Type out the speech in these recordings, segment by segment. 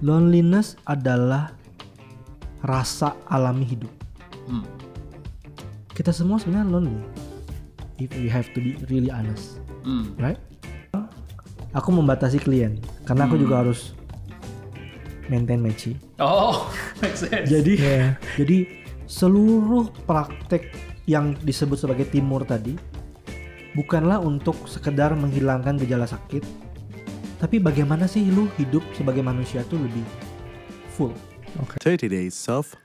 loneliness adalah rasa alami hidup. Hmm. Kita semua sebenarnya lonely. If we have to be really honest, Hmm. right? Aku membatasi klien karena aku juga harus maintain matchy. Oh, makes sense. Jadi Iya. jadi seluruh praktek yang disebut sebagai timur tadi bukanlah untuk sekedar menghilangkan gejala sakit, tapi bagaimana sih lu hidup sebagai manusia tuh lebih full. 30 days of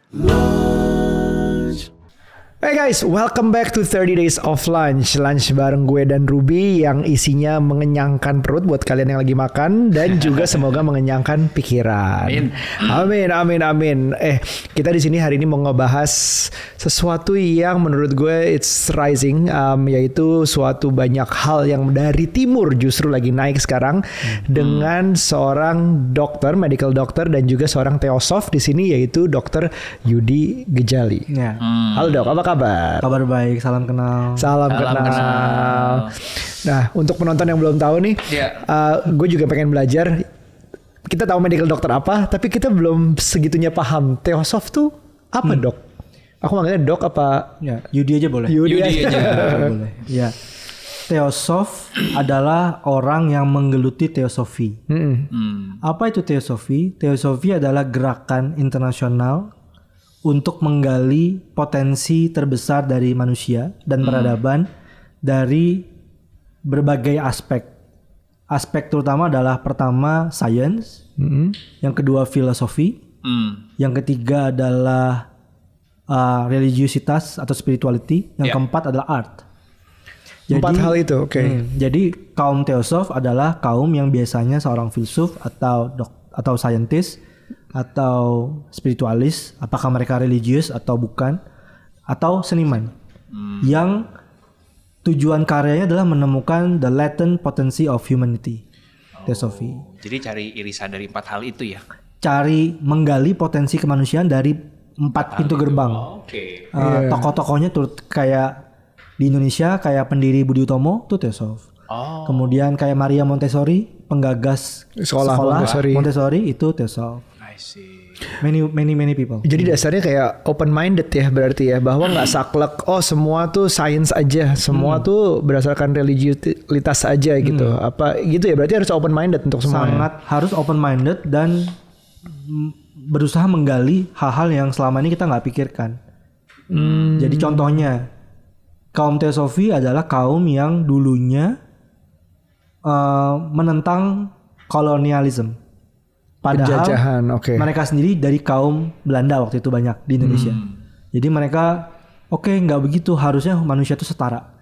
Hey guys, welcome back to 30 Days of Lunch. Lunch bareng gue dan Ruby yang isinya mengenyangkan perut buat kalian yang lagi makan dan juga semoga mengenyangkan pikiran. Amin. Amin, amin, amin. Eh, kita di sini hari ini mau ngebahas sesuatu yang menurut gue it's rising, um, yaitu suatu banyak hal yang dari timur justru lagi naik sekarang dengan seorang dokter, medical doctor dan juga seorang teosof di sini yaitu Dokter Yudi Gejali. Ya. Halo dok, apa kabar? Kabar baik, salam kenal. Salam, Salam kenal. kenal. Nah, untuk penonton yang belum tahu nih, Iya. uh, gue juga pengen belajar. Kita tahu medical doctor apa, tapi kita belum segitunya paham teosof tuh apa dok? Aku manggilnya dok apa? Ya, Yudi aja boleh. Yudi, Yudi aja. aja. boleh. Ya. Teosof adalah orang yang menggeluti teosofi. Hmm. Apa itu teosofi? Teosofi adalah gerakan internasional untuk menggali potensi terbesar dari manusia dan peradaban dari berbagai aspek. Aspek terutama adalah pertama science, Mm-mm. yang kedua filosofi, Hmm. yang ketiga adalah uh, religiusitas atau spirituality, yang Ya. keempat adalah art. Empat hal itu, oke. Hmm, jadi kaum teosof adalah kaum yang biasanya seorang filsuf atau dok atau scientist atau spiritualis, apakah mereka religius atau bukan, atau seniman, yang tujuan karyanya adalah menemukan the latent potency of humanity, teosofi. Jadi cari irisan dari empat hal itu ya. Cari menggali potensi kemanusiaan dari empat pintu gerbang. Oke. Uh, Tokoh-tokohnya turut kayak di Indonesia kayak pendiri Budi Utomo tuh teosof. Oh. Kemudian kayak Maria Montessori, penggagas Sekolah Montessori. Montessori itu teosof. I see. Many many many people. Jadi dasarnya kayak open minded ya berarti ya bahwa nggak saklek oh semua tuh sains aja semua tuh berdasarkan religiusitas aja gitu apa gitu ya berarti harus open minded untuk semua ya? Sangat harus open minded dan berusaha menggali hal-hal yang selama ini kita nggak pikirkan. Hmm. Jadi contohnya kaum teosofi adalah kaum yang dulunya eh, menentang kolonialisme. Padahal penjajahan oke mereka sendiri dari kaum Belanda waktu itu banyak di Indonesia. Jadi mereka oke nggak begitu harusnya manusia itu setara.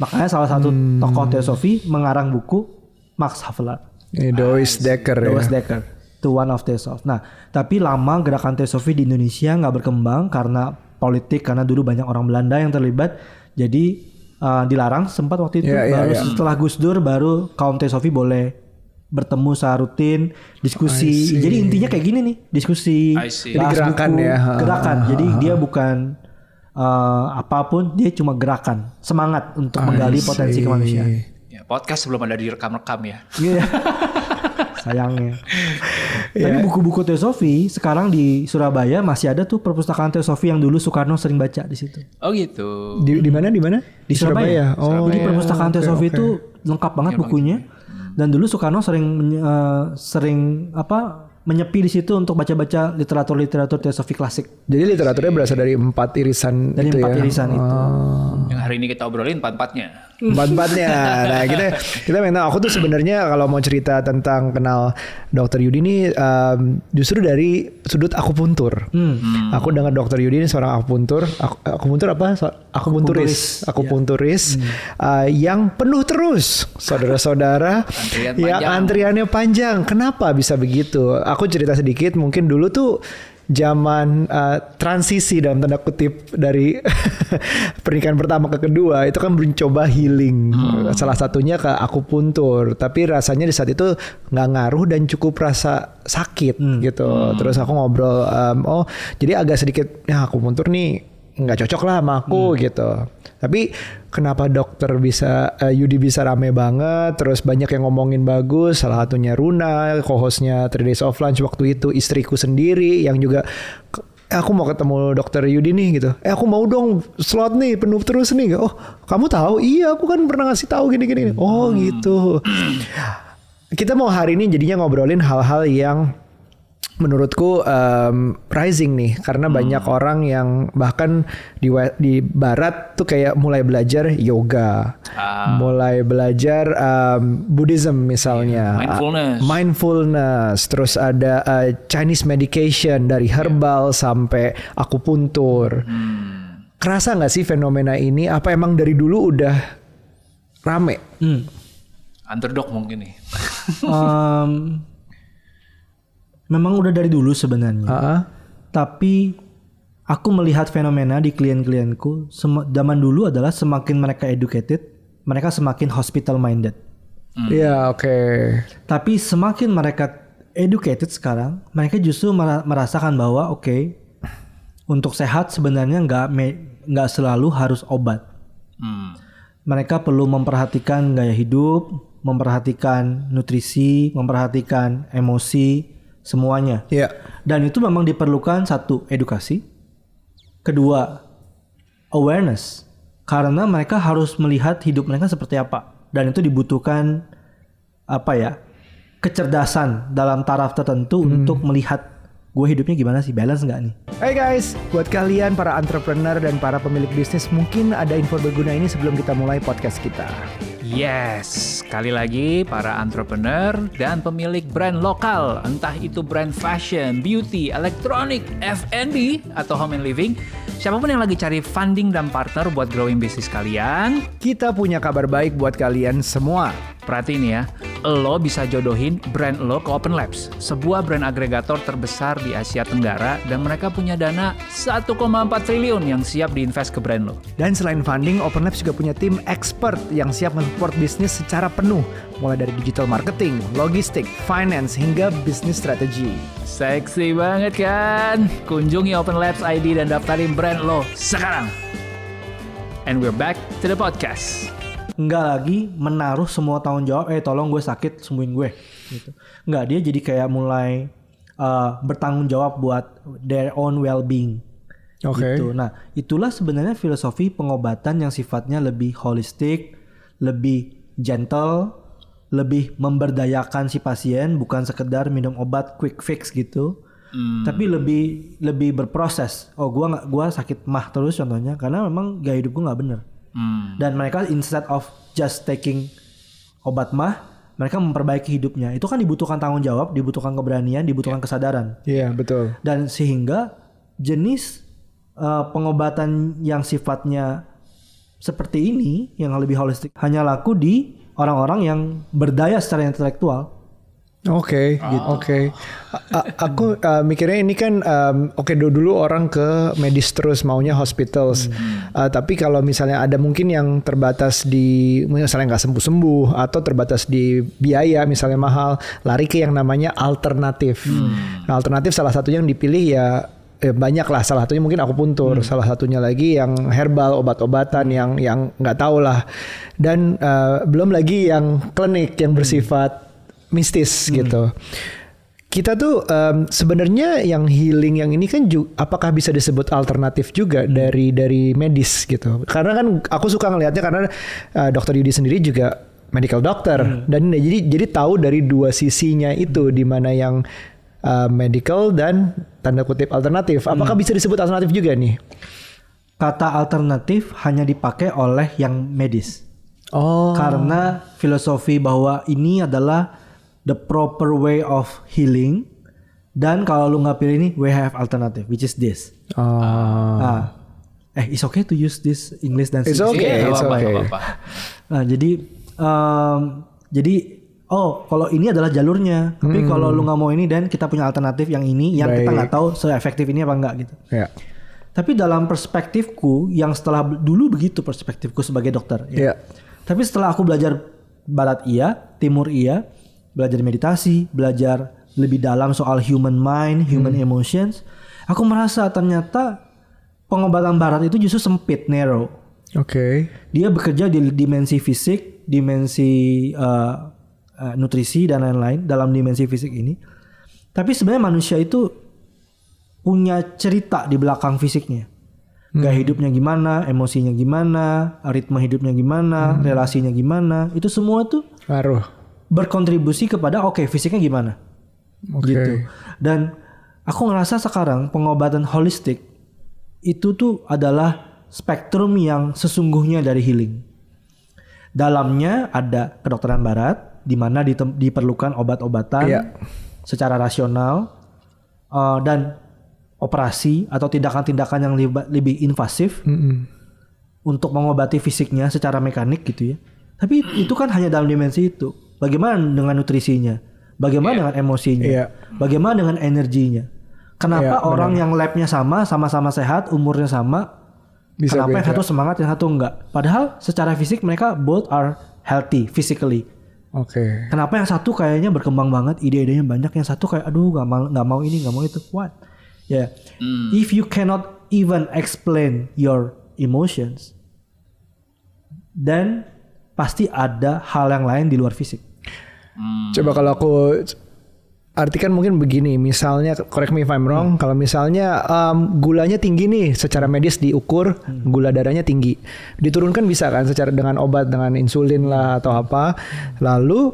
Makanya salah satu tokoh teosofi mengarang buku Max Havelaar, Ini Dois Dekker ya Doris Dekker, to one of Theosof. Nah, tapi lama gerakan teosofi di Indonesia nggak berkembang karena politik karena dulu banyak orang Belanda yang terlibat. Jadi uh, dilarang sempat waktu itu. Iya, iya, baru iya. setelah Gus Dur baru kaum teosofi boleh bertemu secara rutin, diskusi. Jadi intinya kayak gini nih, diskusi. I see. Jadi bahas gerakan buku, ya. Gerakan. Jadi dia bukan uh, apa pun, dia cuma gerakan, semangat untuk menggali potensi kemanusiaan. Ya, podcast sebelum ada direkam-rekam ya. Iya. Sayangnya. Tapi buku-buku teosofi sekarang di Surabaya masih ada tuh perpustakaan teosofi yang dulu Soekarno sering baca di situ. Oh gitu. di di mana di mana Di Surabaya. oh Jadi perpustakaan oke, teosofi oke. itu lengkap banget bukunya. Dan dulu Soekarno sering eh, sering apa menyepi di situ untuk baca-baca literatur-literatur teosofi klasik. Jadi literaturnya berasal dari empat irisan dari itu empat ya? irisan itu. Hari ini kita obrolin empat-empatnya. empat empatnya nah kita kita tahu aku tuh sebenarnya kalau mau cerita tentang kenal dokter Yudi ini em, justru dari sudut akupuntur. Hmm. aku dengar dokter Yudi ini seorang akupuntur. Aku, akupuntur apa? So- akupunturis. Akupunturis, akupunturis eh, yang penuh terus saudara-saudara Antrian yang panjang. antriannya panjang. Kenapa bisa begitu? Aku cerita sedikit mungkin dulu tuh zaman uh, transisi dalam tanda kutip dari pernikahan pertama ke kedua itu kan mencoba healing. Salah satunya ke akupuntur. Tapi rasanya di saat itu nggak ngaruh dan cukup rasa sakit gitu. Terus aku ngobrol um, oh jadi agak sedikit ya akupuntur nih nggak cocok lah sama aku Hmm. gitu. Tapi kenapa dokter bisa eh, Yudi bisa rame banget, terus banyak yang ngomongin bagus, salah satunya Runa, co-hostnya Three Days of Lunch waktu itu istriku sendiri yang juga "K- eh, aku mau ketemu dokter Yudi nih gitu. Eh aku mau dong slot nih penuh terus nih. Oh kamu tahu? Iya aku kan pernah ngasih tahu gini-gini. Oh gitu. Kita mau hari ini jadinya ngobrolin hal-hal yang menurutku um, rising nih karena banyak orang yang bahkan di di barat tuh kayak mulai belajar yoga, Ah. mulai belajar um, Buddhism misalnya, Mindfulness. Uh, mindfulness, terus ada uh, Chinese medication dari herbal sampai akupuntur. Kerasa nggak sih fenomena ini? Apa emang dari dulu udah rame? Hmm. Underdog mungkin nih. Em, memang udah dari dulu sebenarnya. Ah, Tapi aku melihat fenomena di klien-klienku sem- zaman dulu adalah semakin mereka educated, mereka semakin hospital minded. Iya oke. Tapi semakin mereka educated sekarang, mereka justru mera- merasakan bahwa oke, untuk sehat sebenarnya nggak me- nggak selalu harus obat. Hmm. Mereka perlu memperhatikan gaya hidup, memperhatikan nutrisi, memperhatikan emosi, semuanya. Iya. Dan itu memang diperlukan satu edukasi, kedua awareness, karena mereka harus melihat hidup mereka seperti apa, dan itu dibutuhkan apa ya kecerdasan dalam taraf tertentu untuk melihat gue hidupnya gimana sih, balance nggak nih? Hai guys, buat kalian para entrepreneur dan para pemilik bisnis mungkin ada info berguna ini sebelum kita mulai podcast kita. Yes, sekali lagi para entrepreneur dan pemilik brand lokal, entah itu brand fashion, beauty, elektronik, F&B, atau home and living, siapa pun yang lagi cari funding dan partner buat growing bisnis kalian, Kita punya kabar baik buat kalian semua. Perhatiin ya, lo bisa jodohin brand lo ke Open Labs, sebuah brand agregator terbesar di Asia Tenggara dan mereka punya dana 1,4 triliun yang siap diinvest ke brand lo. Dan selain funding, Open Labs juga punya tim expert yang siap mensupport bisnis secara penuh, mulai dari digital marketing, logistik, finance, hingga bisnis strategi. Seksi banget kan? Kunjungi Open Labs ID dan daftarin brand lo sekarang. And we're back to the podcast. Nggak lagi menaruh semua tanggung jawab eh tolong gue sakit sembuhin gue gitu. Nggak dia jadi kayak mulai uh, bertanggung jawab buat their own well being Oke. gitu. Nah itulah sebenarnya filosofi pengobatan yang sifatnya lebih holistik lebih gentle lebih memberdayakan si pasien bukan sekedar minum obat quick fix gitu. Tapi lebih lebih berproses. Oh gua nggak gua sakit mah terus contohnya karena memang gaya hidup gua nggak bener Hmm. dan mereka instead of just taking obat mah mereka memperbaiki hidupnya itu kan dibutuhkan tanggung jawab dibutuhkan keberanian dibutuhkan kesadaran Iya, betul. dan sehingga jenis uh, pengobatan yang sifatnya seperti ini yang lebih holistik hanya laku di orang-orang yang berdaya secara intelektual Oke, gitu. Oke. A- Aku uh, mikirnya ini kan um, oke dulu dulu orang ke medis terus maunya hospitals. Uh, tapi kalau misalnya ada mungkin yang terbatas di misalnya nggak sembuh sembuh atau terbatas di biaya misalnya mahal, lari ke yang namanya alternatif. Nah, alternatif salah satunya yang dipilih ya eh, banyak lah salah satunya mungkin akupuntur salah satunya lagi yang herbal obat-obatan yang yang nggak tahu lah dan uh, belum lagi yang klinik yang bersifat mistis gitu. Kita tuh em, sebenarnya yang healing yang ini kan ju- apakah bisa disebut alternatif juga dari dari medis gitu. Karena kan aku suka ngelihatnya karena eh, dokter Yudi sendiri juga medical doctor dan jadi jadi tahu dari dua sisinya itu di mana yang eh, medical dan tanda kutip alternatif. Apakah bisa disebut alternatif juga nih? kata alternatif hanya dipakai oleh yang medis Oh. karena filosofi bahwa ini adalah the proper way of healing dan kalau lu nggak pilih ini we have alternative which is this Oh. ah eh it's okay to use this English dan It's okay, nggak it's okay. Nah, jadi em, jadi oh kalau ini adalah jalurnya tapi kalau lu nggak mau ini dan kita punya alternatif yang ini yang kita Hmm. Baik. nggak tahu seefektif ini apa enggak gitu Ya. tapi dalam perspektifku yang setelah dulu begitu perspektifku sebagai dokter ya. Ya. Tapi setelah aku belajar barat iya, timur iya, belajar meditasi, belajar lebih dalam soal human mind, human emotions, aku merasa ternyata pengobatan barat itu justru sempit, narrow. Oke. Dia bekerja di dimensi fisik, dimensi eh, eh, nutrisi dan lain-lain dalam dimensi fisik ini. Tapi sebenarnya manusia itu punya cerita di belakang fisiknya. Gaya hidupnya gimana, emosinya gimana, ritme hidupnya gimana, relasinya gimana, itu semua tuh Ngaruh. Berkontribusi kepada oke fisiknya gimana Oke. gitu. Dan aku ngerasa sekarang pengobatan holistik itu tuh adalah spektrum yang sesungguhnya dari healing. Dalamnya ada kedokteran barat di mana diperlukan obat-obatan Iya. secara rasional eh, dan operasi atau tindakan-tindakan yang lebih invasif Mm-mm. untuk mengobati fisiknya secara mekanik gitu ya. Tapi itu kan hanya dalam dimensi itu. Bagaimana dengan nutrisinya? Bagaimana dengan emosinya? Iya. Bagaimana dengan energinya? Kenapa Iya, orang yang labnya sama, sama-sama sehat, umurnya sama, Bisa kenapa yang satu semangat, yang satu enggak? Padahal secara fisik mereka both are healthy physically. Oke. Kenapa yang satu kayaknya berkembang banget, ide-idenya banyak, yang satu kayak aduh nggak mau nggak mau ini, nggak mau itu. What? Ya, if you cannot even explain your emotions, then pasti ada hal yang lain di luar fisik. Coba kalau aku artikan mungkin begini, misalnya correct me if I'm wrong, kalau misalnya um, gulanya tinggi nih, secara medis diukur gula darahnya tinggi, diturunkan bisa kan secara dengan obat dengan insulin lah atau apa, lalu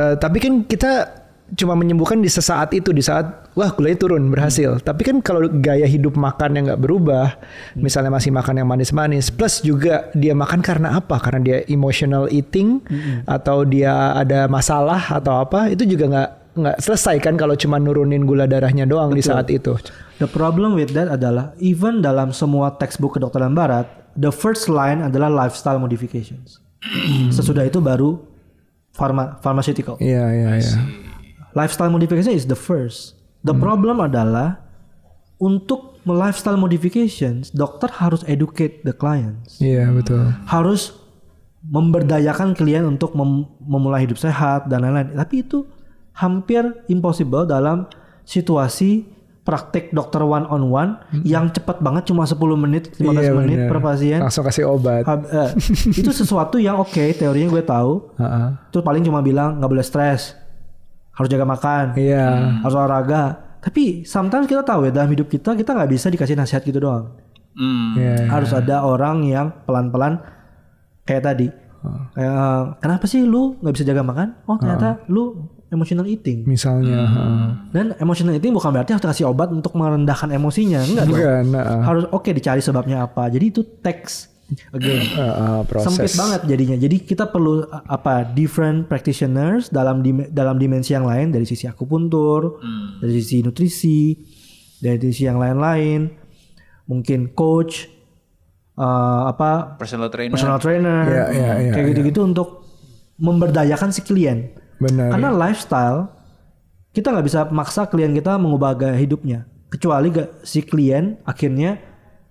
eh, tapi kan kita cuma menyembuhkan di sesaat itu di saat wah gulanya turun berhasil. Tapi kan kalau gaya hidup makan yang nggak berubah misalnya masih makan yang manis-manis plus juga dia makan karena apa? Karena dia emotional eating atau dia ada masalah atau apa itu juga nggak nggak selesai kan kalau cuma nurunin gula darahnya doang di saat itu. The problem with that adalah even dalam semua textbook kedokteran barat, the first line adalah lifestyle modifications. Sesudah itu baru pharma pharmaceutical. iya iya iya Lifestyle modification is the first. The Hmm. problem adalah untuk lifestyle modifications, dokter harus educate the clients. iya betul Harus memberdayakan klien untuk mem- memulai hidup sehat dan lain-lain. Tapi itu hampir impossible dalam situasi praktek dokter one on one yang cepat banget cuma 10 menit, 15 Hmm. Iya, menit bener. per pasien. langsung kasih obat Hab- eh, itu sesuatu yang oke, teorinya gue tahu. Heeh. Terus paling cuma bilang nggak boleh stres, harus jaga makan, iya harus olahraga. Tapi sometimes kita tahu ya dalam hidup kita kita nggak bisa dikasih nasihat gitu doang. Hmm. iya Harus ada orang yang pelan-pelan kayak tadi. Kayak eh, kenapa sih lu nggak bisa jaga makan? Oh ternyata lu emotional eating. misalnya heeh. Dan emotional eating bukan berarti harus kasih obat untuk merendahkan emosinya, enggak dong. bukan heeh. Harus oke dicari sebabnya apa. Jadi itu teks again. Heeh, proses sempit banget jadinya. Jadi kita perlu a- apa different practitioners dalam dim- dalam dimensi yang lain dari sisi akupuntur, dari sisi nutrisi, dari sisi yang lain-lain. Mungkin coach eh, apa Personal trainer. personal trainer Iya, iya, iya, kayak gitu-gitu untuk memberdayakan si klien. benar Karena lifestyle kita nggak bisa maksa klien kita mengubah gaya hidupnya kecuali gak, si klien akhirnya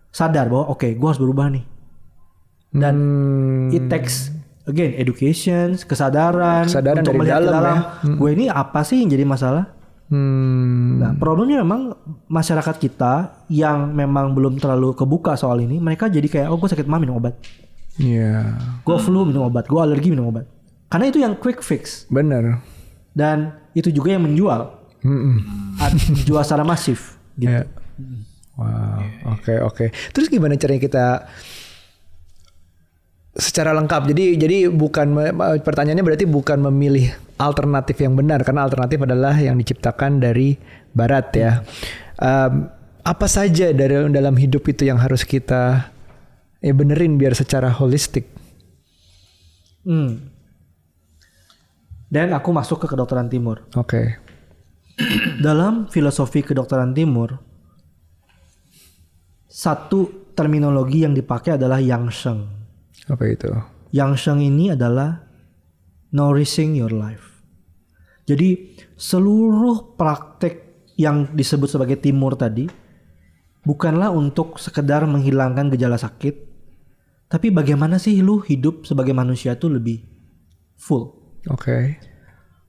sadar bahwa oke gue harus berubah nih dan Hmm. it takes again education kesadaran, Kesadaran untuk melihat ke dalam dalam ya. gue ini apa sih yang jadi masalah Hmm. nah problemnya memang masyarakat kita yang memang belum terlalu kebuka soal ini mereka jadi kayak oh gue sakit mah minum obat Iya, gue flu minum obat gue alergi minum obat karena itu yang quick fix benar. dan itu juga yang menjual. Ad- jual secara masif gitu. Iya. Wow, oke oke. Terus gimana caranya kita secara lengkap? Jadi jadi bukan pertanyaannya berarti bukan memilih alternatif yang benar karena alternatif adalah yang diciptakan dari barat ya. Em, apa saja dari dalam hidup itu yang harus kita ya benerin biar secara holistik? Hmm. Dan aku masuk ke kedokteran timur. Oke. Dalam filosofi kedokteran timur, satu terminologi yang dipakai adalah yang sheng. Apa itu? Yang sheng ini adalah nourishing your life. Jadi seluruh praktek yang disebut sebagai timur tadi bukanlah untuk sekedar menghilangkan gejala sakit, tapi bagaimana sih lu hidup sebagai manusia tuh lebih full. Oke.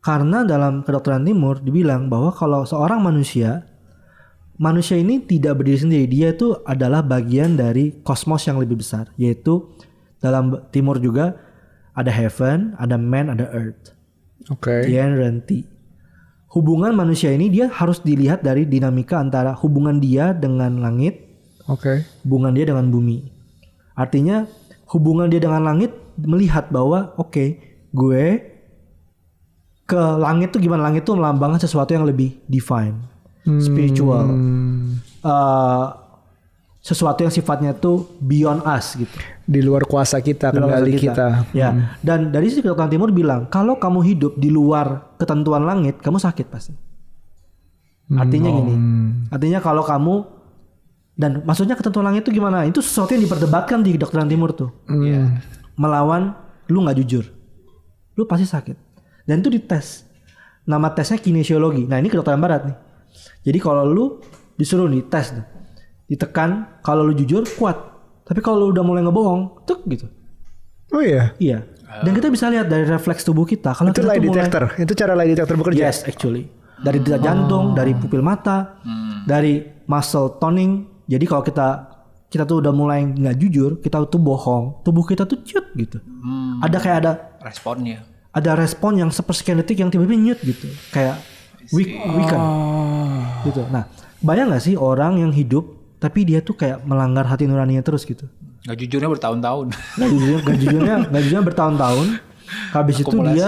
Karena dalam kedokteran timur dibilang bahwa kalau seorang manusia manusia ini tidak berdiri sendiri. Dia itu adalah bagian dari kosmos yang lebih besar, yaitu dalam timur juga ada heaven, ada man, ada earth. Oke. Tien Renti. Hubungan manusia ini dia harus dilihat dari dinamika antara hubungan dia dengan langit, Oke. hubungan dia dengan bumi. Artinya hubungan dia dengan langit melihat bahwa oke, gue ke langit tuh gimana? Langit tuh melambangkan sesuatu yang lebih divine, spiritual. Uh, sesuatu yang sifatnya tuh beyond us gitu. Di luar kuasa kita, Di luar kendali kuasa kita. Ya. Dan dari sisi kedokteran timur bilang, kalau kamu hidup di luar ketentuan langit, kamu sakit pasti. Artinya gini. Artinya kalau kamu dan maksudnya ketentuan langit itu gimana? Itu sesuatu yang diperdebatkan di kedokteran timur tuh. Hmm. Melawan lu nggak jujur. Lu pasti sakit. Dan itu dites. Nama tesnya kinesiologi. Nah, ini kedokteran barat nih. Jadi kalau lu disuruh nih tes tuh. Ditekan kalau lu jujur kuat. Tapi kalau lu udah mulai ngebohong, tuk gitu. Oh iya. Iya. Dan kita bisa lihat dari refleks tubuh kita kalau Itu kita lie tuh mulai detector. Itu cara lie detector bekerja. Yes, actually. Dari detak jantung, dari pupil mata, dari muscle toning. Jadi kalau kita kita tuh udah mulai nggak jujur, kita tuh bohong, tubuh kita tuh cut gitu. Ada kayak ada Responnya. ada respon yang sepersekian detik yang tiba-tiba nyut gitu. Kayak weak, weaken. Gitu. Nah, bayang nggak sih orang yang hidup tapi dia tuh kayak melanggar hati nuraninya terus gitu. Nggak jujurnya bertahun-tahun. Gak jujurnya, gak jujurnya, gak jujurnya bertahun-tahun. Habis itu dia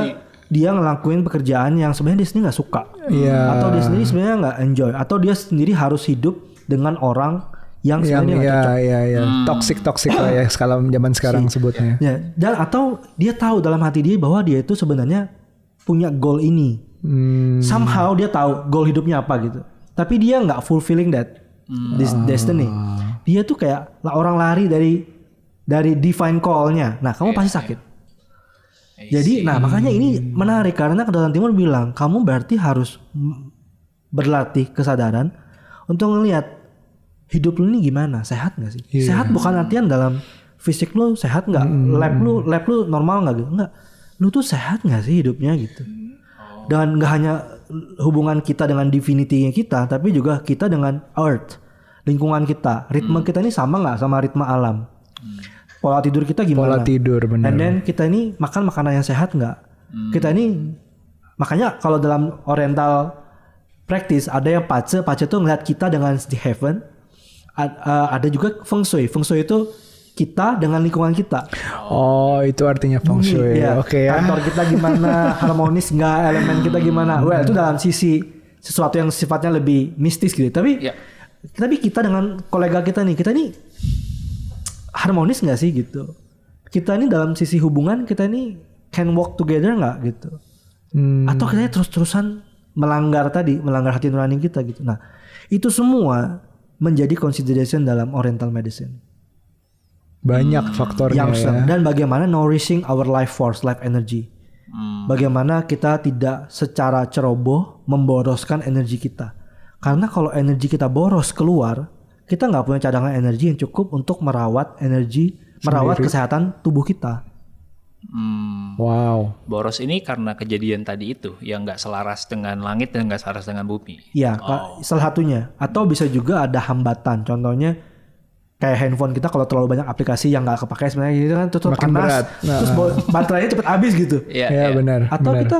dia ngelakuin pekerjaan yang sebenarnya dia sendiri nggak suka. Iya. Atau dia sendiri sebenarnya nggak enjoy. Atau dia sendiri harus hidup dengan orang yang Yang sebenarnya nggak ya cocok. ya ya toxic toxic lah ya skala zaman sekarang sebutnya. Ya, dan atau dia tahu dalam hati dia bahwa dia itu sebenarnya punya goal ini. Hmm. Somehow dia tahu goal hidupnya apa gitu. Tapi dia nggak fulfilling that this destiny. Dia tuh kayak lah orang lari dari dari divine call-nya. Nah, kamu pasti sakit. Jadi, nah makanya ini menarik karena kedokteran timur bilang kamu berarti harus berlatih kesadaran untuk ngelihat hidup lu ini gimana, sehat nggak sih? Sehat bukan artian dalam fisik lu sehat nggak, lab lu lab lu normal nggak gitu, nggak. Lu tuh sehat nggak sih hidupnya gitu? Dan nggak hanya hubungan kita dengan divinity kita, tapi juga kita dengan earth, lingkungan kita, ritme kita ini sama nggak sama ritme alam? Pola tidur kita gimana? Pola tidur benar. And then kita ini makan makanan yang sehat nggak? Kita ini makanya kalau dalam oriental practice ada yang pace, pace itu ngeliat kita dengan di heaven. A- uh, ada juga feng shui. Feng shui itu kita dengan lingkungan kita. Oh, itu artinya feng shui. Iya. Oke ya. Kantor kita gimana, harmonis nggak, elemen kita gimana. Well, itu dalam sisi sesuatu yang sifatnya lebih mistis gitu. Tapi Iya. Tapi kita dengan kolega kita nih, kita nih harmonis nggak sih gitu? Kita ini dalam sisi hubungan kita ini can walk together nggak gitu? Hmm. Atau kita ini terus-terusan melanggar tadi, melanggar hati nurani kita gitu. Nah, itu semua menjadi consideration dalam oriental medicine. Banyak faktornya yang ya. dan bagaimana nourishing our life force, life energy. Bagaimana kita tidak secara ceroboh memboroskan energi kita. Karena kalau energi kita boros keluar, kita nggak punya cadangan energi yang cukup untuk merawat energi, merawat kesehatan tubuh kita. Hmm, Wow. boros ini karena kejadian tadi itu yang nggak selaras dengan langit dan nggak selaras dengan bumi. Iya, Kak, salah satunya. Atau bisa juga ada hambatan. Contohnya kayak handphone kita kalau terlalu banyak aplikasi yang nggak kepakai sebenarnya gitu kan tutup Makin panas, berat. Nah. terus baterainya cepet habis gitu. Iya, Ya, iya. benar. Atau benar. kita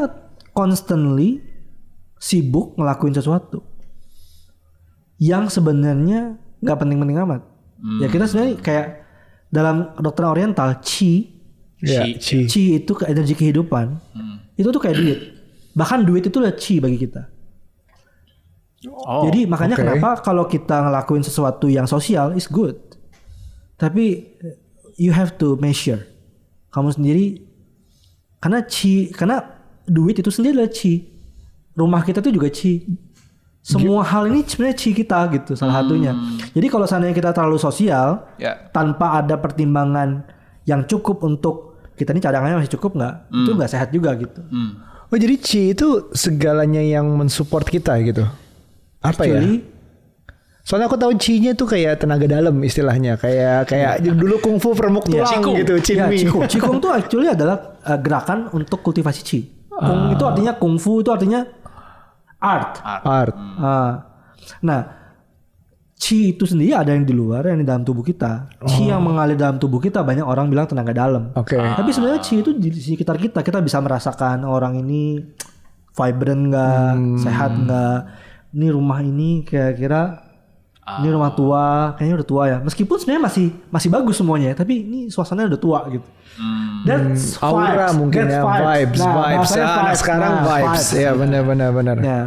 constantly sibuk ngelakuin sesuatu yang sebenarnya nggak penting-penting amat. Ya kita sebenarnya kayak dalam kedokteran oriental chi, Ya, Chi. chi. itu ke energi kehidupan. Itu tuh kayak duit. Bahkan duit itu adalah chi bagi kita. Oh, Jadi makanya oke. kenapa kalau kita ngelakuin sesuatu yang sosial is good. Tapi you have to measure. Kamu sendiri karena chi karena duit itu sendiri adalah chi. Rumah kita tuh juga chi. Semua hal ini sebenarnya chi kita gitu salah satunya. Jadi kalau seandainya kita terlalu sosial ya. tanpa ada pertimbangan yang cukup untuk kita ini cadangannya masih cukup nggak? Itu nggak sehat juga gitu. Hmm. Oh, jadi chi itu segalanya yang mensupport kita gitu. Apa ya? Actually, Soalnya aku tahu chi-nya tuh kayak tenaga dalam istilahnya, kayak kayak dulu kungfu permuk Iya. tulang Qigong. gitu, chin Ya, mi. Qigong. Qigong tuh actually adalah uh, gerakan untuk kultivasi Qi. Kung itu artinya kungfu itu artinya art. Art. Ah. nah, Qi itu sendiri ada yang di luar, yang di dalam tubuh kita. Qi yang mengalir dalam tubuh kita banyak orang bilang tenaga dalam. Oke. Tapi sebenarnya Qi itu di sekitar kita. Kita bisa merasakan orang ini vibrant nggak, sehat nggak. Ini rumah ini kira-kira ini rumah tua, kayaknya udah tua ya. Meskipun sebenarnya masih masih bagus semuanya, tapi ini suasananya udah tua gitu. That's Aura vibes, mungkin that's ya vibes, Nah, vibes. bahasanya Ah, anak sekarang Nah, vibes. Ya benar benar. Nah,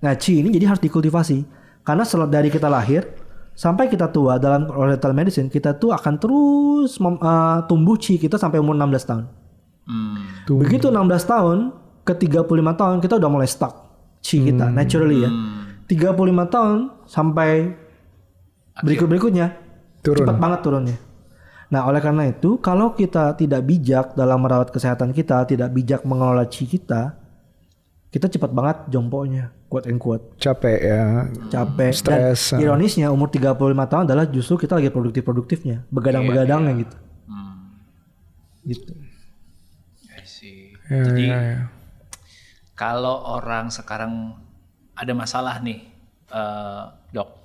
nah Qi ini jadi harus dikultivasi. Karena dari kita lahir sampai kita tua dalam oriental medicine kita tuh akan terus mem- eh, tumbuh Qi kita sampai umur 16 tahun. Hmm. Tuh. Begitu 16 tahun ke 35 tahun kita udah mulai stuck Qi kita naturally ya. 35 tahun sampai berikut-berikutnya Turun. cepat banget turunnya. Nah, oleh karena itu, kalau kita tidak bijak dalam merawat kesehatan kita, tidak bijak mengelola chi kita, kita cepat banget jompoknya, quote and quote, Capek ya. capek. Stres, Dan ah. ironisnya umur 35 tahun adalah justru kita lagi produktif-produktifnya, begadang-begadangnya gitu. Gitu. I see. Ya, Jadi ya, ya. kalau orang sekarang ada masalah nih, eh, dok,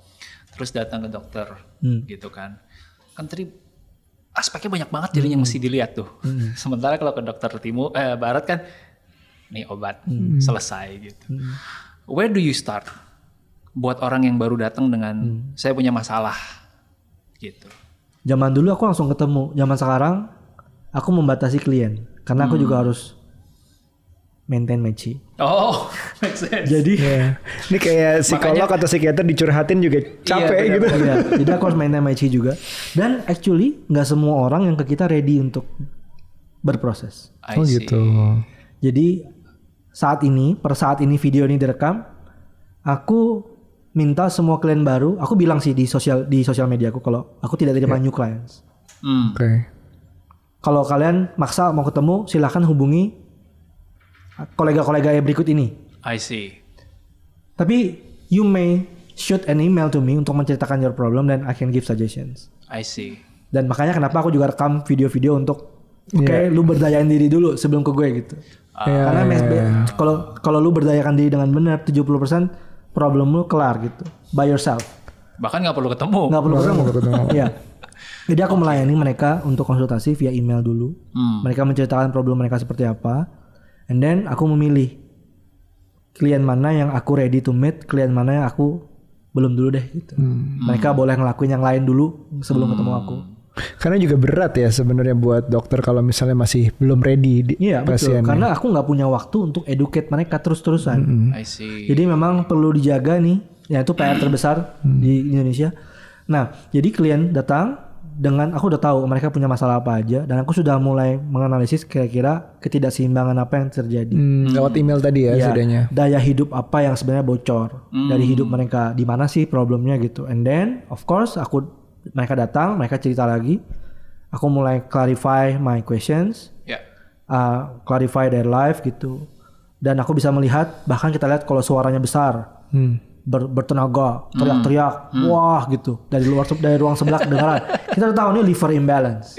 terus datang ke dokter, Hmm. gitu kan, kan tadi aspeknya banyak banget jadi yang mesti dilihat tuh. Sementara kalau ke dokter timur, eh, barat kan, nih obat selesai gitu. Where do you start? Buat orang yang baru datang dengan saya punya masalah, gitu. Zaman dulu aku langsung ketemu, zaman sekarang aku membatasi klien karena aku juga harus maintain my chi. Oh, make sense. Jadi Ya. Ini kayak psikolog atau psikiater dicurhatin juga capek benar, gitu. Iya, jadi aku harus maintain my chi juga. Dan actually nggak semua orang yang ke kita ready untuk berproses. I Oh see. gitu. Jadi saat ini, per saat ini video ini direkam, aku minta semua klien baru, aku bilang sih di sosial di sosial media aku kalau aku tidak terima new clients. Hmm. Oke. Kalau kalian maksa mau ketemu, silahkan hubungi kolega-kolega yang berikut ini. I see. Tapi you may shoot an email to me untuk menceritakan your problem dan I can give suggestions. I see. Dan makanya kenapa aku juga rekam video-video untuk oke Iya. lu berdayain diri dulu sebelum ke gue gitu. Iya, Karena iya, mes- iya. kalau kalau lu berdayakan diri dengan benar 70% problem lu kelar gitu. By yourself. Bahkan nggak perlu ketemu. nggak perlu ketemu. perlu ketemu. Iya. Jadi aku melayani mereka untuk konsultasi via email dulu. Hmm. Mereka menceritakan problem mereka seperti apa. And then aku memilih klien mana yang aku ready to meet, klien mana yang aku belum dulu deh gitu. Hmm. Mereka boleh ngelakuin yang lain dulu sebelum ketemu aku. Karena juga berat ya sebenarnya buat dokter kalau misalnya masih belum ready di Iya betul. pasiennya. Karena aku nggak punya waktu untuk educate mereka terus-terusan. I see. Jadi memang perlu dijaga nih. Ya itu PR terbesar di Indonesia. Nah, jadi klien datang dengan aku udah tahu mereka punya masalah apa aja dan aku sudah mulai menganalisis kira-kira ketidakseimbangan apa yang terjadi. Hmm, lewat email tadi ya, Ya, sudahnya. daya hidup apa yang sebenarnya bocor dari hidup mereka di mana sih problemnya gitu and then of course aku mereka datang mereka cerita lagi aku mulai clarify my questions Ya. uh, clarify their life gitu dan aku bisa melihat bahkan kita lihat kalau suaranya besar Hmm. Ber- bertenaga teriak-teriak wah gitu. Dari luar dari ruang sebelah kedengaran. Kita udah tahu ini liver imbalance.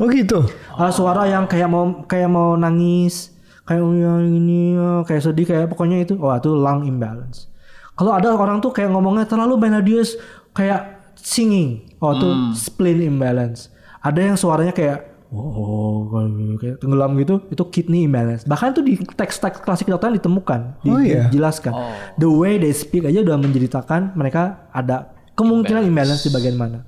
Oh gitu. ada suara yang kayak mau kayak mau nangis kayak oh ya ini ya, kayak sedih kayak pokoknya itu wah itu lung imbalance. Kalau ada orang tuh kayak ngomongnya terlalu melodious kayak singing oh itu spleen imbalance. Ada yang suaranya kayak oh kayak tenggelam gitu itu kidney imbalance bahkan itu di teks-teks klasik kedokteran ditemukan di- Oh, iya? dijelaskan the way they speak aja udah menceritakan mereka ada kemungkinan imbalance di bagian mana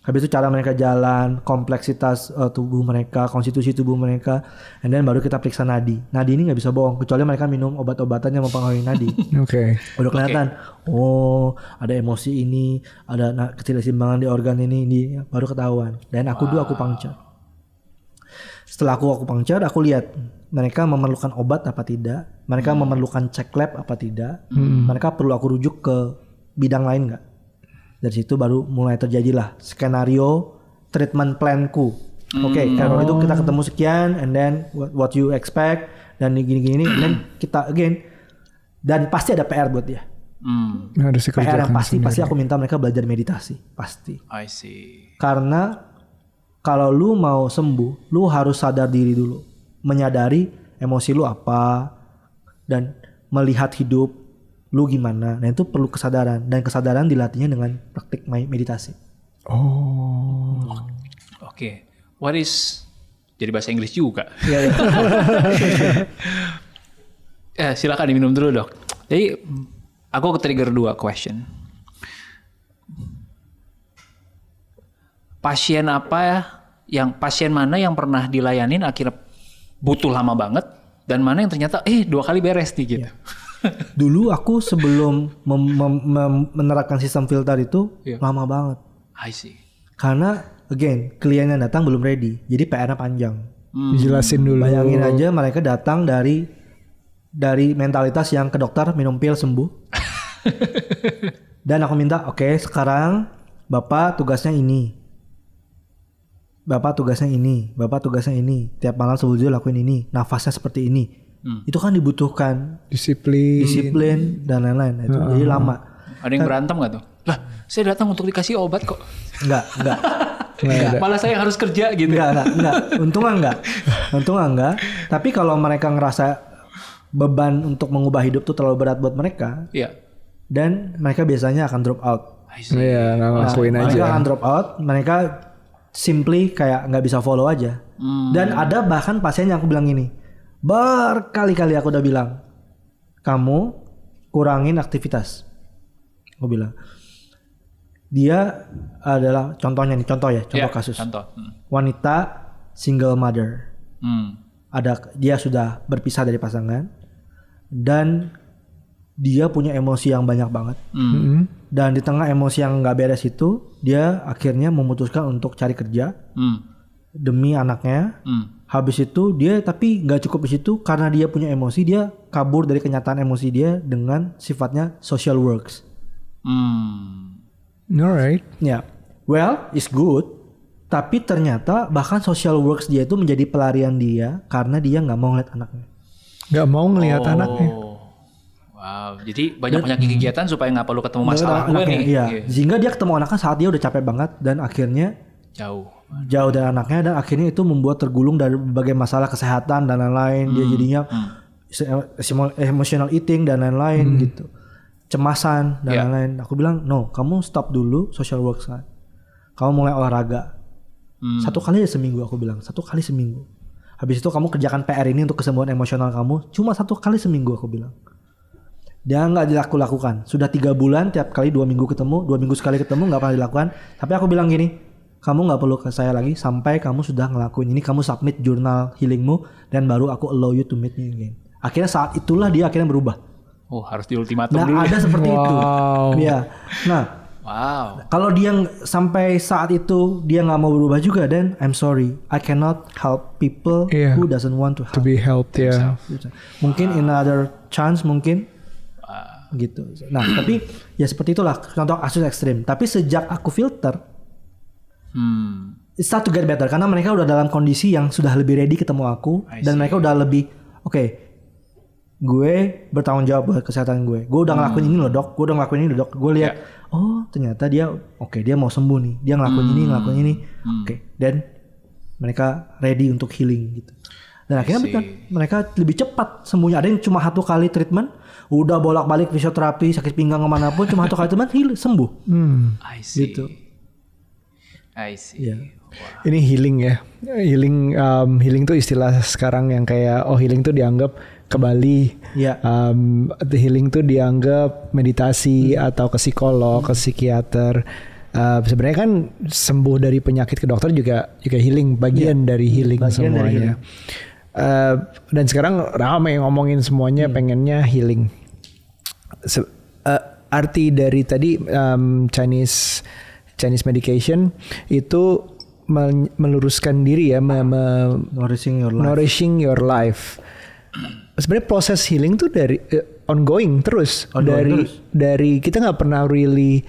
Habis itu cara mereka jalan, kompleksitas eh, tubuh mereka, konstitusi tubuh mereka, and then baru kita periksa nadi. Nadi ini nggak bisa bohong, kecuali mereka minum obat-obatan yang mempengaruhi nadi. Oke. Udah kelihatan, oh ada emosi ini, ada ketidakseimbangan di organ ini, ini baru ketahuan. Dan aku dulu aku puncture. Setelah aku aku puncture, aku lihat mereka memerlukan obat apa tidak, mereka memerlukan cek lab apa tidak, mereka perlu aku rujuk ke bidang lain nggak. Dari situ baru mulai terjadilah skenario treatment planku. Oke, kalau itu kita ketemu sekian, and then what, what you expect, dan gini-gini, and then kita again, dan pasti ada PR buat dia. Hmm. Harus PR yang pasti sendiri. pasti aku minta mereka belajar meditasi pasti I see. karena kalau lu mau sembuh lu harus sadar diri dulu menyadari emosi lu apa dan melihat hidup lu gimana. Nah itu perlu kesadaran dan kesadaran dilatihnya dengan praktik me- meditasi. Oh. Oke. What is jadi bahasa Inggris juga. Iya, iya. Eh, silakan diminum dulu dok. Jadi aku ke trigger dua question. Pasien apa ya? Yang pasien mana yang pernah dilayanin akhirnya butuh lama banget dan mana yang ternyata eh dua kali beres nih gitu. Dulu aku sebelum mem- mem- mem- menerapkan sistem filter itu Iya. lama banget. I see. Karena again klien yang datang belum ready, jadi PR-nya panjang. Hmm. Dijelasin dulu. Bayangin aja mereka datang dari dari mentalitas yang ke dokter minum pil sembuh. Dan aku minta, oke sekarang bapak tugasnya ini, bapak tugasnya ini, bapak tugasnya ini. Tiap malam sebelum tidur lakuin ini, nafasnya seperti ini. Hmm. Itu kan dibutuhkan Disiplin. disiplin dan lain-lain. Itu jadi lama. Ada yang berantem gak tuh? Lah, saya datang untuk dikasih obat kok. Enggak, enggak. Malah saya yang harus kerja gitu. Enggak, enggak, enggak. Untungnya enggak. Untungnya enggak. Tapi kalau mereka ngerasa beban untuk mengubah hidup tuh terlalu berat buat mereka Iya. dan mereka biasanya akan drop out. Iya, nggak ngelakuin mereka aja. akan drop out, mereka simply kayak nggak bisa follow aja. Hmm. Dan ada bahkan pasien yang aku bilang gini, berkali-kali aku udah bilang, kamu kurangin aktivitas. Aku bilang, dia adalah contohnya nih, contoh ya, contoh Iya, kasus Contoh. Hmm. wanita single mother. Hmm. Ada dia sudah berpisah dari pasangan dan dia punya emosi yang banyak banget. Hmm. Mm-mm. Dan di tengah emosi yang nggak beres itu, dia akhirnya memutuskan untuk cari kerja Hmm. demi anaknya. Hmm. Habis itu dia tapi nggak cukup di situ karena dia punya emosi, dia kabur dari kenyataan emosi dia dengan sifatnya social works. Hmm. Alright. Ya, well, it's good. Tapi ternyata bahkan social works dia itu menjadi pelarian dia karena dia nggak mau ngeliat anaknya. Gak mau ngelihat Oh. anaknya. Wow, jadi banyak-banyak kegiatan supaya nggak perlu ketemu masalah gue nih. Iya. Sehingga dia ketemu anaknya saat dia udah capek banget dan akhirnya Jauh. jauh dari anaknya dan akhirnya itu membuat tergulung dari berbagai masalah kesehatan dan lain-lain. Dia jadinya emo- emotional eating dan lain-lain gitu. Cemasan dan Ya. lain-lain. Aku bilang, "No, kamu stop dulu social work kan. Kamu mulai olahraga. Hmm. Satu kali seminggu aku bilang, satu kali seminggu. Habis itu kamu kerjakan PR ini untuk kesembuhan emosional kamu, cuma satu kali seminggu aku bilang. Dia nggak dilaku-lakukan. Sudah tiga bulan tiap kali dua minggu ketemu, dua minggu sekali ketemu nggak pernah dilakukan. Tapi aku bilang gini, kamu nggak perlu ke saya lagi sampai kamu sudah ngelakuin ini. Kamu submit jurnal healingmu dan baru aku allow you to meet me again. Akhirnya saat itulah dia akhirnya berubah. Oh, harus di ultimatum Nah dulu. ada seperti itu. Wow. Iya. Nah Wow. kalau dia sampai saat itu dia nggak mau berubah juga, dan I'm sorry, I cannot help people Iya. who doesn't want to To help. be helped ya. Mungkin in another chance mungkin gitu. Nah tapi ya seperti itulah contoh kasus ekstrim. Tapi sejak aku filter, Hmm. it start to get better karena mereka udah dalam kondisi yang sudah lebih ready ketemu aku dan mereka udah lebih oke. gue bertanggung jawab buat kesehatan gue. Gue udah ngelakuin ini loh dok. Gue udah ngelakuin ini loh dok. Gue lihat, oh ternyata dia oke dia mau sembuh nih. Dia ngelakuin ini ngelakuin ini. Oke. Dan mereka ready untuk healing gitu. Dan akhirnya mereka lebih cepat sembuhnya. Ada yang cuma satu kali treatment, udah bolak-balik fisioterapi, sakit pinggang ke mana pun, cuma satu kali heal, sembuh. Hmm. I see. Gitu. I see. Iya. Ini healing ya. Healing um, healing tuh istilah sekarang yang kayak oh healing tuh dianggap ke Bali. Iya. Um, the healing tuh dianggap meditasi atau ke psikolog, ke psikiater. Uh, sebenarnya kan sembuh dari penyakit ke dokter juga juga healing bagian dari healing bagian dari semuanya. healing. Uh, dan sekarang ramai ngomongin semuanya pengennya healing. Se- uh, arti dari tadi um, Chinese Chinese medication itu meluruskan diri ya, me- me- Nourishing your life. nourishing your life. Sebenarnya proses healing tuh dari eh, ongoing terus Ongoing dari terus. dari kita nggak pernah really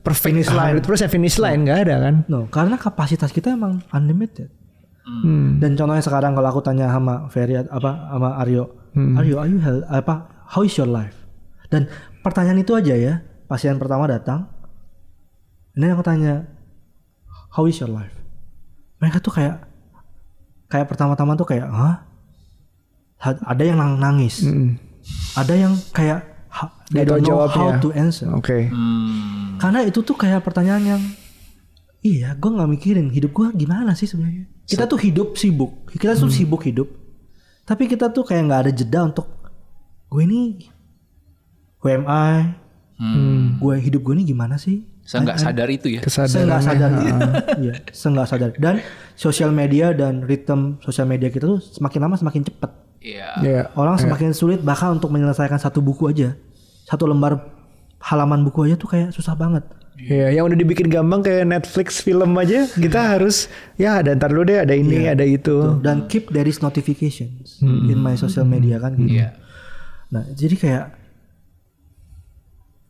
perfect Finish line. 100% finish line nggak ada kan? No, karena kapasitas kita emang unlimited. Hmm. Dan contohnya sekarang kalau aku tanya sama Ferry apa sama Aryo, Aryo, are you hel- apa how is your life? Dan pertanyaan itu aja ya, pasien pertama datang, ini aku tanya, how is your life? Mereka tuh kayak kayak pertama-tama tuh kayak, hah? Ha- Ada yang nang- nangis, Hmm. ada yang kayak They don't don't know jawabnya. how to answer. Oke. Hmm. Karena itu tuh kayak pertanyaan yang iya, gue nggak mikirin hidup gue gimana sih sebenarnya. Kita tuh hidup sibuk, kita tuh sibuk hidup, tapi kita tuh kayak nggak ada jeda untuk gue ini, who am I, Hmm. gue hidup gue ini gimana sih? Saya nggak sadar itu ya. Saya nggak sadar, iya, saya nggak sadar. Dan sosial media dan ritme sosial media kita tuh semakin lama semakin cepet. Iya. Iya. Orang semakin sulit bahkan untuk menyelesaikan satu buku aja, satu lembar halaman buku aja tuh kayak susah banget. Iya, yang udah dibikin gampang kayak Netflix film aja, kita harus ya ada ntar dulu deh ada ini, ada itu. dan keep there is notifications in my social media kan gitu. Iya. Nah, jadi kayak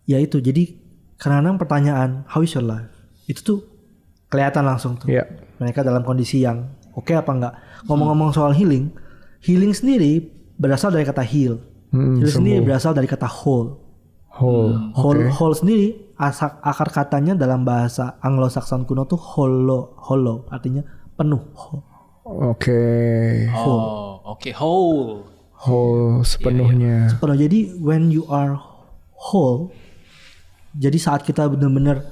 ya itu. Jadi kadang pertanyaan how is your life? Itu tuh kelihatan langsung tuh. Iya. Mereka dalam kondisi yang oke apa enggak. Ngomong-ngomong soal healing, healing sendiri berasal dari kata heal. Hmm, heal sendiri berasal dari kata whole. Whole. Whole, whole sendiri asak, akar katanya dalam bahasa Anglo-Saxon kuno tuh hollow, hollow artinya penuh. Oke. Oh, oke whole. Whole sepenuhnya. Kalau jadi when you are whole, jadi saat kita benar-benar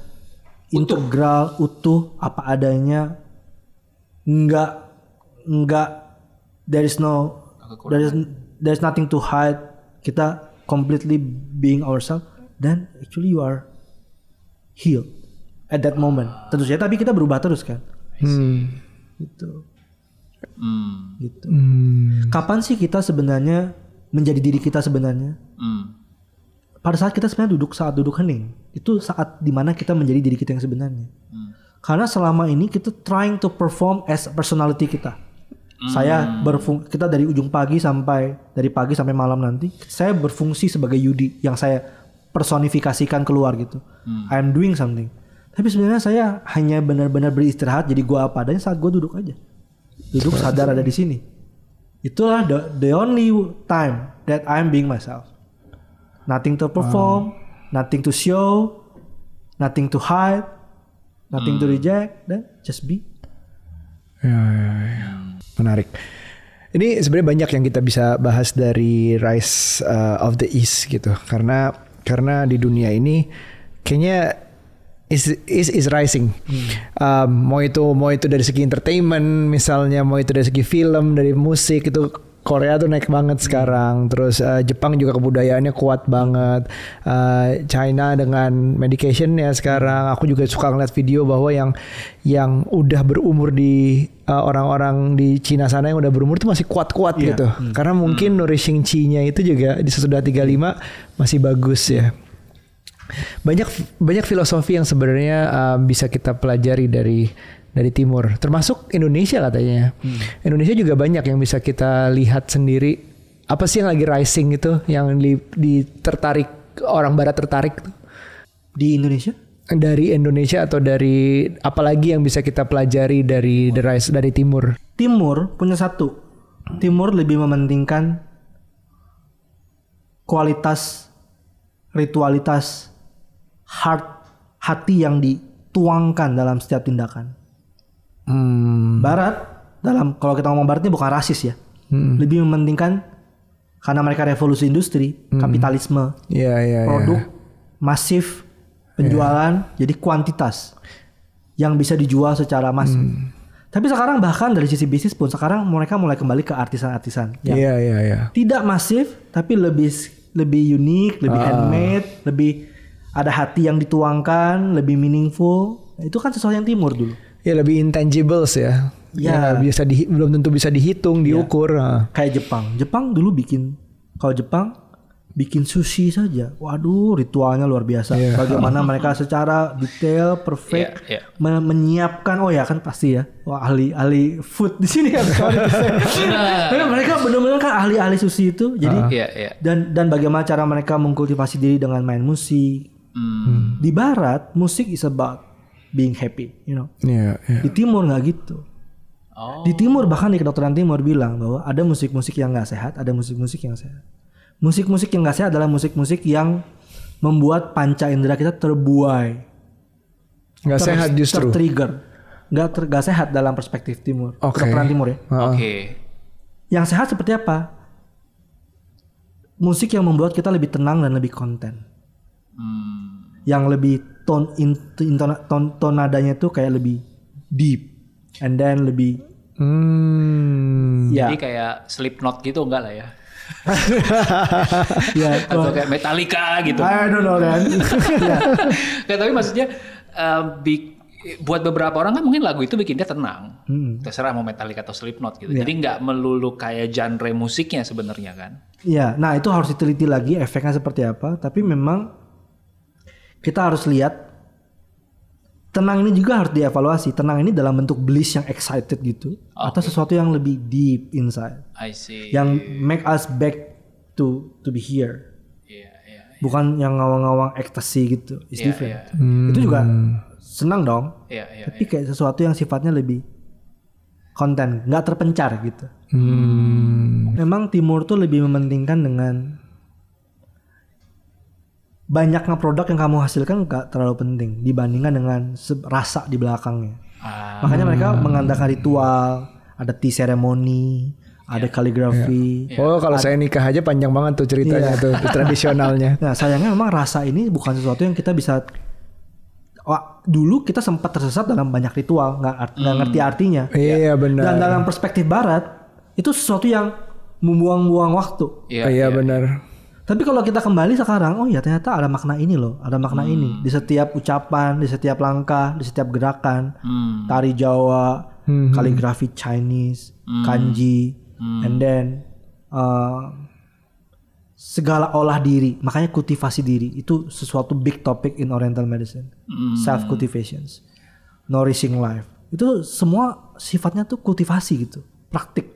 integral, utuh, apa adanya, nggak nggak there is no there is there is nothing to hide. Kita completely being ourselves, then actually you are healed at that moment. Tentu saja, tapi kita berubah terus kan. Hmm. Gitu. Hmm. Gitu. Hmm. Kapan sih kita sebenarnya menjadi diri kita sebenarnya? Hmm. Pada saat kita sebenarnya duduk saat duduk hening itu saat di mana kita menjadi diri kita yang sebenarnya. Karena selama ini kita trying to perform as personality kita. Saya berfung kita dari ujung pagi sampai dari pagi sampai malam nanti saya berfungsi sebagai Yudi yang saya personifikasikan keluar gitu. I am doing something. Tapi sebenarnya saya hanya benar-benar beristirahat jadi gua apa adanya saat gua duduk aja. Duduk sadar ada di sini. Itulah the, the only time that I'm being myself Nothing to perform, nothing to show, nothing to hide, nothing to reject, dan just be. Ya, ya, ya. Menarik. Ini sebenarnya banyak yang kita bisa bahas dari Rise uh, of the East gitu. Karena karena di dunia ini kayaknya is is is rising. Um, mau itu mau itu dari segi entertainment misalnya, mau itu dari segi film, dari musik itu Korea tuh naik banget sekarang. Terus uh, Jepang juga kebudayaannya kuat banget. Uh, China dengan medicationnya sekarang. Aku juga suka ngeliat video bahwa yang yang udah berumur di uh, orang-orang di Cina sana yang udah berumur tuh masih kuat-kuat Iya. gitu. Karena mungkin nourishing chi-nya itu juga di sesudah 35 masih bagus ya. Banyak banyak filosofi yang sebenarnya uh, bisa kita pelajari dari dari timur, termasuk Indonesia katanya. Indonesia juga banyak yang bisa kita lihat sendiri. Apa sih yang lagi rising itu, yang di, di tertarik orang Barat tertarik tuh? Di Indonesia? dari Indonesia atau dari apalagi yang bisa kita pelajari dari the rise dari timur? Timur punya satu. Timur lebih mementingkan kualitas, ritualitas, heart, hati yang dituangkan dalam setiap tindakan. Hmm. Barat dalam kalau kita ngomong Barat ini bukan rasis ya, lebih mementingkan karena mereka revolusi industri, kapitalisme, Ya ya ya. produk masif, penjualan jadi kuantitas yang bisa dijual secara masif. Tapi sekarang bahkan dari sisi bisnis pun sekarang mereka mulai kembali ke artisan-artisan yang Iya iya iya. tidak masif tapi lebih lebih unik, lebih Ah. handmade, lebih ada hati yang dituangkan, lebih meaningful. Itu kan sesuatu yang timur dulu. Ya lebih intangibles ya. Ya. Ya, bisa di, belum tentu bisa dihitung, diukur. ah. Kayak Jepang. Jepang dulu bikin kalau Jepang bikin sushi saja. Waduh, ritualnya luar biasa. Iya. Bagaimana mereka secara detail, perfect iya. me- menyiapkan oh ya kan pasti ya. Wah, ahli ahli food di sini kan. Tapi mereka benar-benar kan ahli-ahli sushi itu. Jadi Iya, iya. dan dan bagaimana cara mereka mengkultivasi diri dengan main musik. Hmm. Di barat, musik is about being happy, you know. Iya iya. Di timur nggak gitu. Oh. Di timur bahkan di kedokteran timur bilang bahwa ada musik-musik yang nggak sehat, ada musik-musik yang sehat. Musik-musik yang nggak sehat adalah musik-musik yang membuat panca indera kita terbuai, Nggak ter- sehat justru. tertrigger, nggak ter- nggak sehat dalam perspektif timur, Oke. kedokteran timur ya. Oke. Yang sehat seperti apa? musik yang membuat kita lebih tenang dan lebih konten. Hmm. Yang lebih tone in, intona- tone, tone nadanya tuh kayak lebih deep and then lebih Hmm. ya Jadi kayak Slipknot gitu enggak lah ya? ya Atau kayak Metallica gitu. I don't know kan. ya. Nggak, tapi maksudnya eh, bi- buat beberapa orang kan mungkin lagu itu bikin dia tenang. Terserah mau Metallica atau Slipknot gitu. Jadi nggak melulu kayak genre musiknya sebenarnya kan. Ya, nah itu harus diteliti lagi efeknya seperti apa. Tapi memang kita harus lihat tenang ini juga harus dievaluasi. Tenang ini dalam bentuk bliss yang excited gitu, atau sesuatu yang lebih deep inside, I see. yang make us back to to be here. Iya, iya. Bukan yang ngawang-ngawang ecstasy gitu. It's Iya, different. iya. Itu juga senang dong. Iya, iya. Tapi kayak sesuatu yang sifatnya lebih konten, nggak terpencar gitu. Hmm. Memang timur tuh lebih mementingkan dengan banyaknya produk yang kamu hasilkan nggak terlalu penting dibandingkan dengan rasa di belakangnya. Ah, Makanya mereka mengandalkan ritual, ada tea ceremony, ada kaligrafi. Oh kalau saya nikah aja panjang banget tuh ceritanya Iya. tuh tradisionalnya. Nah sayangnya memang rasa ini bukan sesuatu yang kita bisa. Wah, dulu kita sempat tersesat dalam banyak ritual, nggak art- nggak ngerti artinya. Iya benar. Dan dalam perspektif Barat itu sesuatu yang membuang-buang waktu. iya, Iya benar. Tapi kalau kita kembali sekarang, oh ya ternyata ada makna ini loh, ada makna ini. Di setiap ucapan, di setiap langkah, di setiap gerakan, Hmm. tari Jawa, Hmm. kaligrafi Chinese, kanji, and then uh, segala olah diri, makanya kultivasi diri itu sesuatu big topic in Oriental medicine, self cultivations, nourishing life, itu semua sifatnya tuh kultivasi gitu, praktik,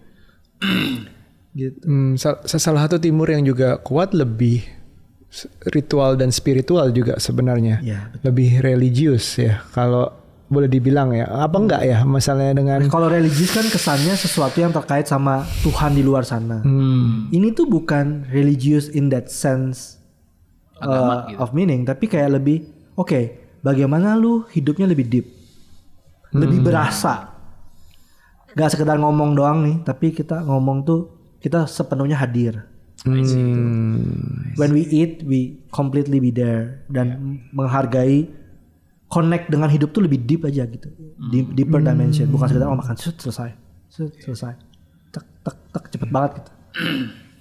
gitu. Hmm, sal- salah satu timur yang juga kuat lebih ritual dan spiritual juga sebenarnya. Ya, Lebih religius ya kalau boleh dibilang ya. Apa enggak ya misalnya dengan Kalau religius kan kesannya sesuatu yang terkait sama Tuhan di luar sana. Hmm. Ini tuh bukan religious in that sense Agama uh, gitu. of meaning, tapi kayak lebih oke, bagaimana lu hidupnya lebih deep, lebih berasa. Gak sekedar ngomong doang nih, tapi kita ngomong tuh kita sepenuhnya hadir. Hmm. When we eat, we completely be there dan menghargai connect dengan hidup tuh lebih deep aja gitu. Deep, deeper dimension, bukan sekedar oh makan set, selesai. Set, selesai. Tek tek tek cepet banget gitu.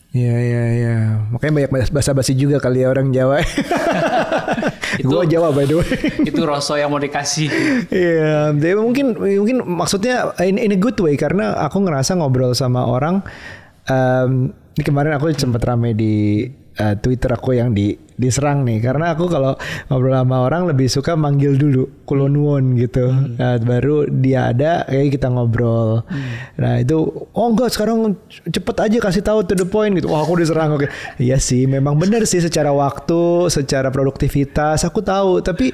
Iya iya iya. Makanya banyak bahasa basi juga kali ya orang Jawa. Gua Jawa by the way. itu Rosso yang mau dikasih. Iya, dia mungkin mungkin maksudnya in, in a good way karena aku ngerasa ngobrol sama orang. Em, ini kemarin aku sempat rame di eh, Twitter aku yang di diserang nih karena aku kalau ngobrol sama orang lebih suka manggil dulu kulonuon gitu. Nah, baru dia ada kayak kita ngobrol. Nah, itu oh enggak sekarang cepet aja kasih tahu to the point gitu. Wah, aku diserang oke. Iya sih, memang benar sih secara waktu, secara produktivitas aku tahu, tapi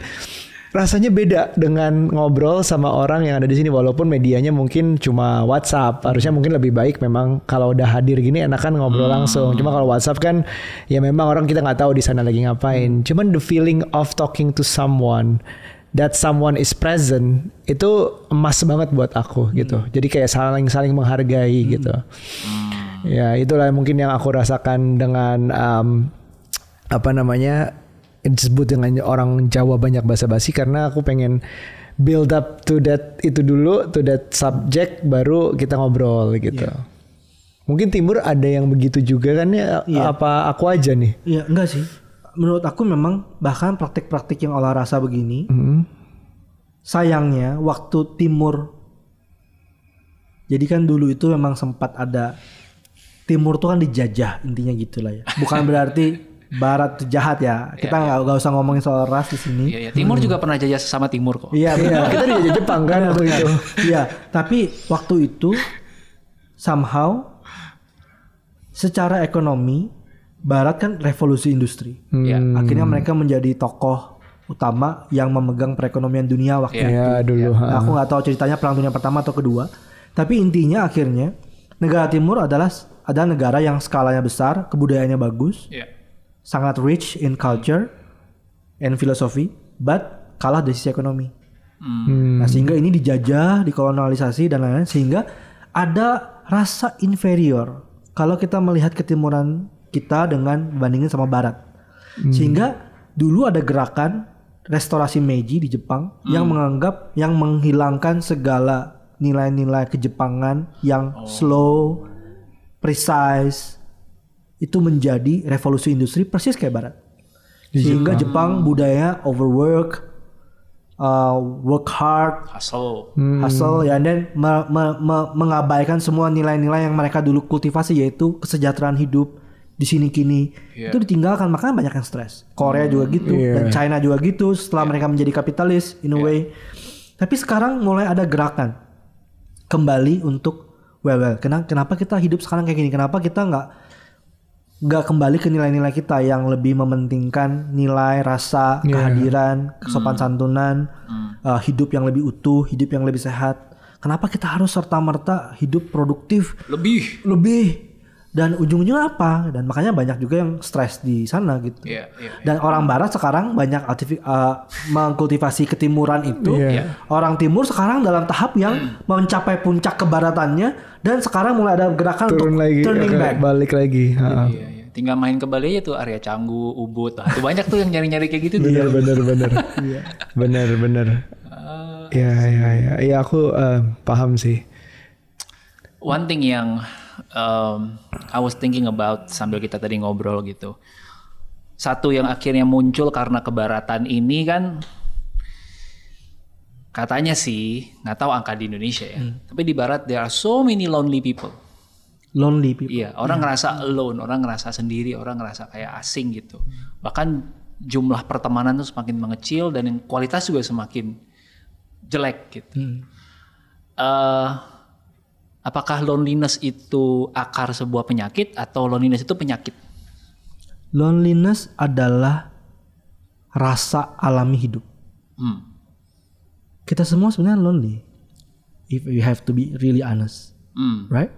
rasanya beda dengan ngobrol sama orang yang ada di sini walaupun medianya mungkin cuma WhatsApp. Harusnya mungkin lebih baik memang kalau udah hadir gini enakan ngobrol langsung. Cuma kalau WhatsApp kan ya memang orang kita nggak tahu di sana lagi ngapain. Cuman the feeling of talking to someone that someone is present itu emas banget buat aku gitu. Jadi kayak saling saling menghargai gitu. Ya itulah mungkin yang aku rasakan dengan um, apa namanya disebut dengan orang Jawa banyak basa-basi karena aku pengen build up to that itu dulu to that subject baru kita ngobrol gitu. Mungkin Timur ada yang begitu juga kan ya Iya. apa aku aja nih? Iya enggak sih. Menurut aku memang bahkan praktik-praktik yang olah rasa begini, Hmm. sayangnya waktu timur. Jadi kan dulu itu memang sempat ada timur tuh kan dijajah intinya gitulah ya. Bukan berarti barat tuh jahat ya. Kita nggak nggak usah ngomongin soal ras di sini. Iya, iya. Timur juga pernah jajah sesama Timur kok. Iya, Iya, benar. kita di Jepang kan waktu itu. Iya, tapi waktu itu somehow secara ekonomi barat kan revolusi industri. Iya. Akhirnya mereka menjadi tokoh utama yang memegang perekonomian dunia waktu itu. Iya dulu. Nah, aku nggak tahu ceritanya perang dunia pertama atau kedua, tapi intinya akhirnya negara timur adalah adalah negara yang skalanya besar, kebudayaannya bagus, Iya. Sangat rich in culture and philosophy, but kalah dari sisi ekonomi. Hmm. Nah, sehingga ini dijajah, dikolonialisasi dan lain-lain sehingga ada rasa inferior. Kalau kita melihat ketimuran kita dengan bandingin sama barat. Sehingga dulu ada gerakan restorasi Meiji di Jepang yang menganggap yang menghilangkan segala nilai-nilai kejepangan yang slow, precise itu menjadi revolusi industri persis kayak barat. Sehingga Jepang budaya overwork, uh, work hard, Hustle. hustle ya dan me- me- me- mengabaikan semua nilai-nilai yang mereka dulu kultivasi yaitu kesejahteraan hidup di sini kini. Iya. itu ditinggalkan makanya banyak yang stres. Korea juga gitu dan China juga gitu setelah mereka menjadi kapitalis in a way. Tapi sekarang mulai ada gerakan kembali untuk well well. Kenapa, kenapa kita hidup sekarang kayak gini? Kenapa kita nggak nggak kembali ke nilai-nilai kita yang lebih mementingkan nilai rasa kehadiran kesopan santunan uh, hidup yang lebih utuh hidup yang lebih sehat kenapa kita harus serta merta hidup produktif Lebih. lebih dan ujung-ujungnya apa dan makanya banyak juga yang stres di sana gitu Iya, iya. dan orang barat sekarang banyak uh, mengkultivasi ketimuran itu Iya. orang timur sekarang dalam tahap yang mencapai puncak kebaratannya dan sekarang mulai ada gerakan Turun untuk lagi, turning back balik lagi. Ha. Iya, iya. Tinggal main ke Bali aja tuh area Canggu, Ubud. Nah, itu banyak tuh yang nyari-nyari kayak gitu tuh. Bener bener bener. bener bener. Ya ya ya. Ya aku eh, paham sih. One thing yang um, I was thinking about sambil kita tadi ngobrol gitu. Satu yang akhirnya muncul karena kebaratan ini kan katanya sih nggak tahu angka di Indonesia ya. Tapi di barat there are so many lonely people. Lonely people Iya, orang ngerasa alone, orang ngerasa sendiri, orang ngerasa kayak asing gitu. Bahkan jumlah pertemanan tuh semakin mengecil dan yang kualitas juga semakin jelek gitu. Eh, apakah loneliness itu akar sebuah penyakit atau loneliness itu penyakit? loneliness adalah rasa alami hidup Hmm. kita semua sebenarnya lonely if you have to be really honest Hmm. right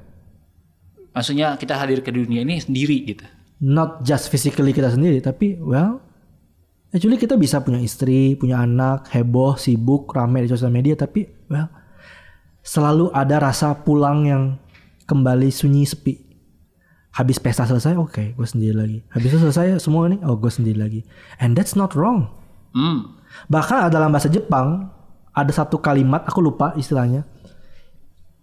Maksudnya kita hadir ke dunia ini sendiri gitu. not just physically kita sendiri tapi well actually kita bisa punya istri punya anak heboh sibuk rame di sosial media tapi well selalu ada rasa pulang yang kembali sunyi sepi. Habis pesta selesai oke gue sendiri lagi. Habis itu selesai semua ini oh gue sendiri lagi. And that's not wrong. Hmm. bahkan dalam bahasa Jepang ada satu kalimat aku lupa istilahnya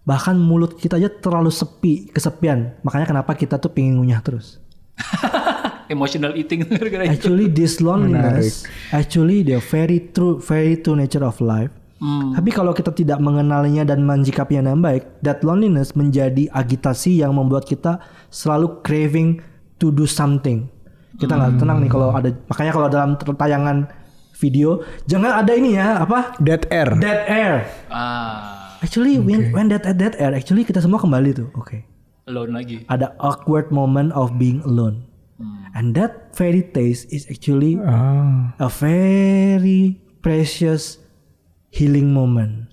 bahkan mulut kita aja terlalu sepi kesepian. Makanya kenapa kita tuh pengen ngunyah terus. Emotional eating gara-gara itu. actually this loneliness actually the very true very true nature of life. Hmm. tapi kalau kita tidak mengenalinya dan menjikapinya dengan baik that loneliness menjadi agitasi yang membuat kita selalu craving to do something. Kita nggak tenang nih kalau ada makanya kalau dalam tayangan video jangan ada ini ya apa? Dead air. dead air. Ah, actually when when that dead air actually kita semua kembali tuh oke alone lagi. ada awkward moment of being alone and that very taste is actually Ah. a very precious healing moment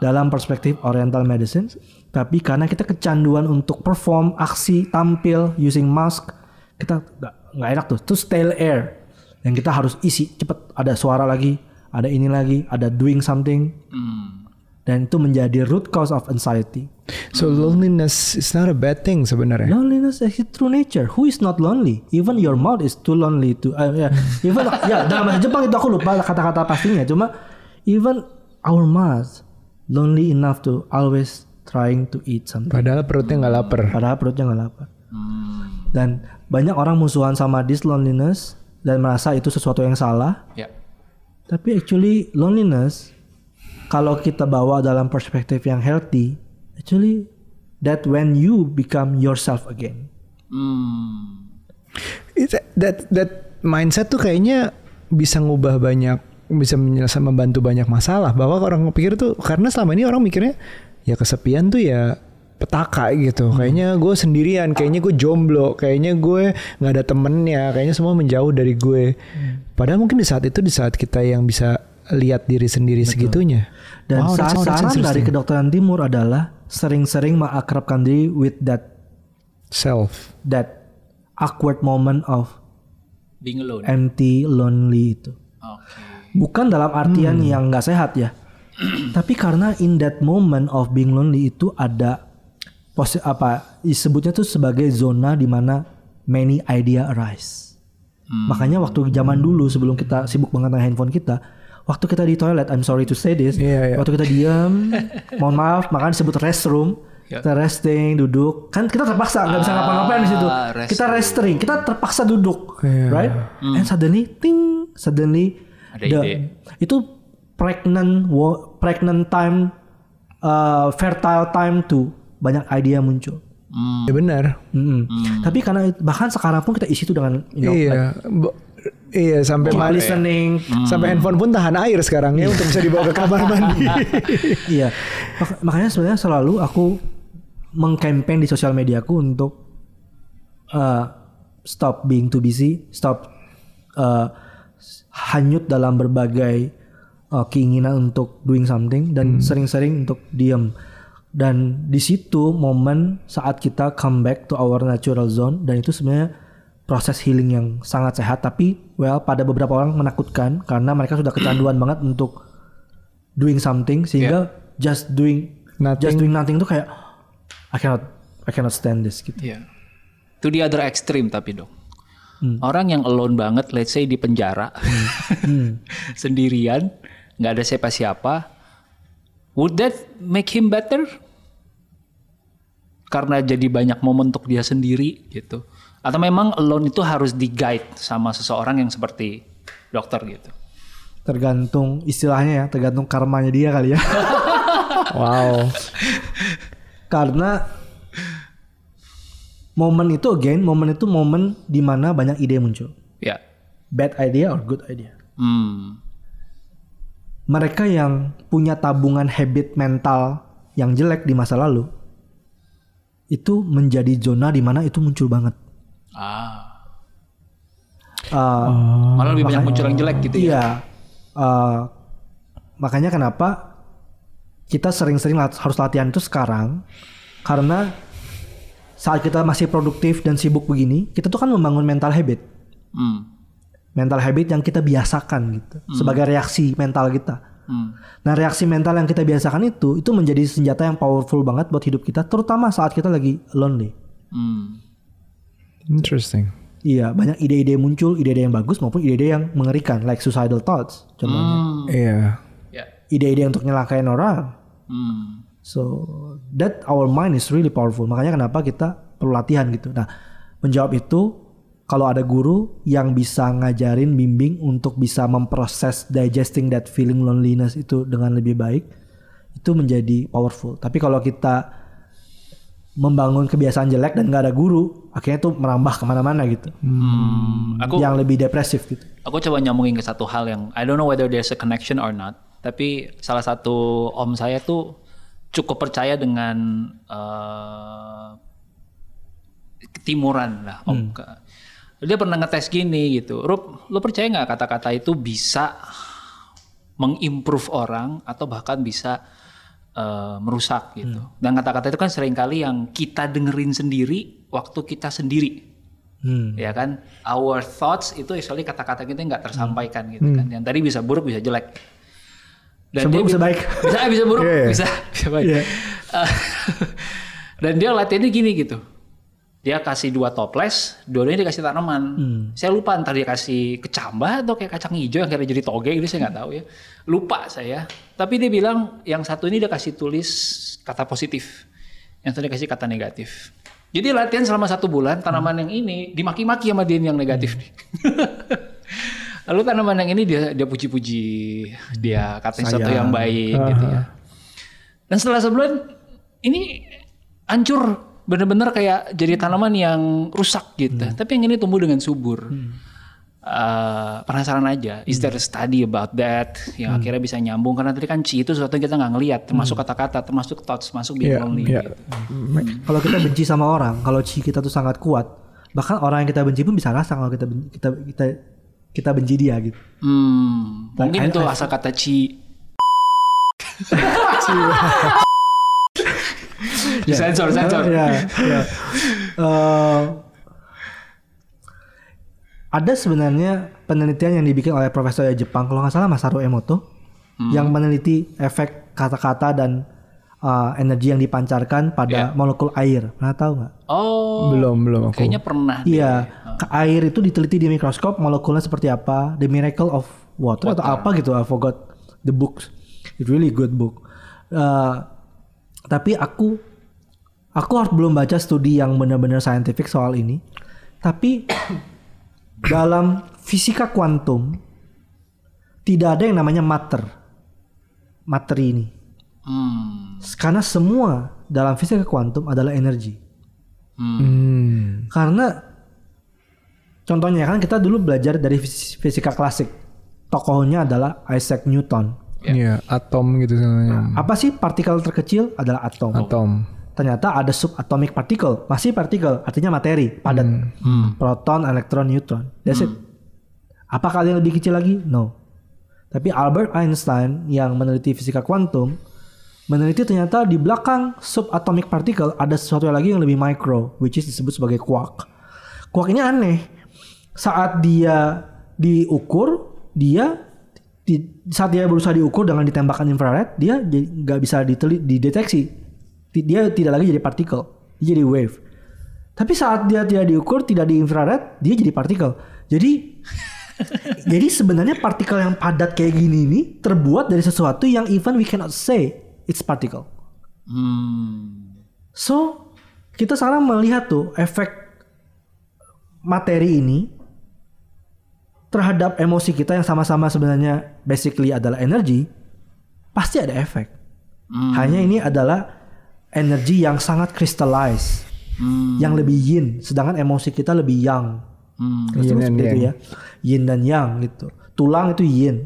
dalam perspektif Oriental medicine. Tapi karena kita kecanduan untuk perform aksi tampil using mask, kita nggak nggak enak tuh. Terus stale air yang kita harus isi cepet. Ada suara lagi, ada ini lagi, ada doing something, Hmm. Dan itu menjadi root cause of anxiety. So loneliness is not a bad thing sebenarnya. Loneliness is true nature. Who is not lonely? Even your mouth is too lonely to. Uh, yeah. Even ya dalam bahasa Jepang itu aku lupa kata-kata pastinya. Cuma even our mouth lonely enough to always trying to eat something. Padahal perutnya nggak lapar. Padahal perutnya nggak lapar. Hmm. Dan banyak orang musuhan sama this loneliness dan merasa itu sesuatu yang salah. Ya. Tapi actually loneliness kalau kita bawa dalam perspektif yang healthy, actually that when you become yourself again. Hmm. It's, that that mindset tuh kayaknya bisa ngubah banyak bisa menyelesaikan membantu banyak masalah. Bahwa orang pikir tuh karena selama ini orang mikirnya ya kesepian tuh ya petaka gitu. Kayaknya gue sendirian kayaknya gue jomblo kayaknya gue nggak ada temennya kayaknya semua menjauh dari gue. Padahal mungkin di saat itu di saat kita yang bisa lihat diri sendiri segitunya Dan Wow, that's- sa- that's saran dari kedokteran timur adalah sering-sering mengakrabkan diri with that self that awkward moment of Being alone. empty, lonely itu. Oke. Bukan dalam artian yang nggak sehat ya. Tapi karena in that moment of being lonely itu ada posi apa disebutnya tuh sebagai zona di mana many idea arise. Makanya waktu zaman dulu sebelum kita sibuk banget dengan handphone kita, waktu kita di toilet, I'm sorry to say this, Iya, iya. waktu kita diam, mohon maaf, makanya disebut restroom, Ya. kita resting, duduk, kan kita terpaksa nggak bisa ngapa-ngapain di situ. Ah, Kita resting, kita terpaksa duduk, Iya. right? And suddenly, ting, suddenly, Ada ide. itu pregnant, wo- pregnant time, uh, fertile time tuh banyak ide muncul. Hmm. Ya benar. Mm-mm. Tapi karena bahkan sekarang pun kita isi itu dengan you know, like, iya. Bo- iya sampai mali- listening. sampai handphone pun tahan air sekarang ya untuk bisa dibawa ke kamar mandi. iya. Mak- makanya sebenarnya selalu aku mengkampanye di sosial mediaku untuk uh, stop being too busy, stop uh, hanyut dalam berbagai uh, keinginan untuk doing something dan sering-sering untuk diam. Dan di situ momen saat kita come back to our natural zone dan itu sebenarnya proses healing yang sangat sehat tapi well pada beberapa orang menakutkan karena mereka sudah kecanduan banget untuk doing something sehingga just doing Nothing. just doing nothing itu kayak I cannot I cannot stand this gitu. Iya. Itu the other extreme tapi dong. Orang yang alone banget, let's say di penjara, sendirian, nggak ada siapa-siapa, would that make him better? Karena jadi banyak momen untuk dia sendiri gitu. Atau memang alone itu harus di guide sama seseorang yang seperti dokter gitu. Tergantung istilahnya ya, tergantung karmanya dia kali ya. wow. Karena momen itu again, momen itu momen di mana banyak ide muncul. Ya. Bad idea or good idea. Hmm. Mereka yang punya tabungan habit mental yang jelek di masa lalu itu menjadi zona di mana itu muncul banget. Ah. Uh, Malah lebih banyak muncul yang jelek gitu ya. Iya. Uh, makanya kenapa kita sering-sering lat- harus latihan itu sekarang karena saat kita masih produktif dan sibuk begini, kita tuh kan membangun mental habit. Hmm. Mental habit yang kita biasakan gitu sebagai reaksi mental kita. Hmm. Nah, reaksi mental yang kita biasakan itu itu menjadi senjata yang powerful banget buat hidup kita terutama saat kita lagi lonely. Hmm. Interesting. Iya, banyak ide-ide muncul, ide-ide yang bagus maupun ide-ide yang mengerikan like suicidal thoughts contohnya. Hmm. Iya. Ya. Ide-ide untuk nyelakain orang. Hmm. So that our mind is really powerful. Makanya kenapa kita perlu latihan gitu. Nah, menjawab itu kalau ada guru yang bisa ngajarin bimbing untuk bisa memproses digesting that feeling loneliness itu dengan lebih baik, itu menjadi powerful. Tapi kalau kita membangun kebiasaan jelek dan nggak ada guru, akhirnya itu merambah ke mana-mana gitu. Hmm. Aku Yang lebih depresif gitu. aku coba nyambungin ke satu hal yang I don't know whether there's a connection or not. Tapi salah satu om saya tuh cukup percaya dengan eh, ketimuran lah om. Ke- Dia pernah ngetes gini gitu. Rup, lo percaya nggak kata-kata itu bisa mengimprove orang atau bahkan bisa eh, merusak gitu. Dan kata-kata itu kan sering kali yang kita dengerin sendiri waktu kita sendiri Hmm. ya kan our thoughts itu actually kata-kata kita nggak tersampaikan gitu kan yang tadi bisa buruk bisa jelek Bisa buruk, bisa bi- baik. bisa bisa buruk Iya, iya. bisa bisa baik. Eh, dan dia latihannya gini gitu dia kasih dua toples dua-duanya dikasih tanaman. Saya lupa entar dia kasih kecambah atau kayak kacang hijau yang kayak jadi toge gitu saya nggak tahu ya. Lupa saya. Tapi dia bilang yang satu ini dia kasih tulis kata positif. Yang satu dia kasih kata negatif. Jadi latihan selama satu bulan tanaman yang ini dimaki-maki sama dia yang negatif nih. Lalu tanaman yang ini dia dia puji-puji, dia katanya sesuatu yang baik gitu ya. Dan setelah sebulan ini hancur bener-bener kayak jadi tanaman yang rusak gitu. Tapi yang ini tumbuh dengan subur. Eh, penasaran aja, is there a study about that yang akhirnya bisa nyambung karena tadi kan chi itu sesuatu yang kita nggak ngelihat, termasuk kata-kata, termasuk thoughts, masuk being Iya, lonely iya. gitu. Kalau kita benci sama orang, kalau chi kita tuh sangat kuat, bahkan orang yang kita benci pun bisa rasa kalau kita kita kita kita benci dia gitu. Hmm, mungkin I- itu I- asal kata chi. sensor, sensor. Ya, ya. Eh, ada sebenarnya penelitian yang dibikin oleh profesor dari Jepang, kalau nggak salah Masaru Emoto, yang meneliti efek kata-kata dan uh, energi yang dipancarkan pada Iya. molekul air. Pernah tahu nggak? Oh, Belum belum aku. kayaknya pernah. Iya, ke- air itu diteliti di mikroskop molekulnya seperti apa, The Miracle of Water, atau apa gitu, I forgot the book. It's really good book. Uh, tapi aku aku harus belum baca studi yang benar-benar scientific soal ini. Tapi dalam fisika kuantum tidak ada yang namanya matter. Materi ini. Hmm. Karena semua dalam fisika kuantum adalah energi. Hmm. Karena contohnya kan kita dulu belajar dari fis- fisika klasik. Tokohnya adalah Isaac Newton. Iya, atom gitu sebenarnya. Apa sih partikel terkecil adalah atom. Atom. Ternyata ada subatomic particle, masih partikel, artinya materi, padat. Proton, elektron, neutron. That's it. Apakah ada yang lebih kecil lagi? No. Tapi Albert Einstein yang meneliti fisika kuantum meneliti ternyata di belakang subatomic particle ada sesuatu lagi yang lebih micro, which is disebut sebagai quark. Quark ini aneh. Saat dia diukur, dia di, saat dia berusaha diukur dengan ditembakkan infrared, dia nggak bisa diteli- dideteksi. Dia tidak lagi jadi partikel, dia jadi wave. Tapi saat dia tidak diukur, tidak di infrared, dia jadi partikel. Jadi jadi sebenarnya partikel yang padat kayak gini ini terbuat dari sesuatu yang even we cannot say it's particle. Hmm. So, kita sekarang melihat tuh efek materi ini terhadap emosi kita yang sama-sama sebenarnya basically adalah energi, pasti ada efek. Hanya ini adalah energi yang sangat crystallize, yang lebih yin, sedangkan emosi kita lebih yang. Hmm. Yin Yin and seperti itu yang. ya. Yin dan yang gitu. Tulang itu yin,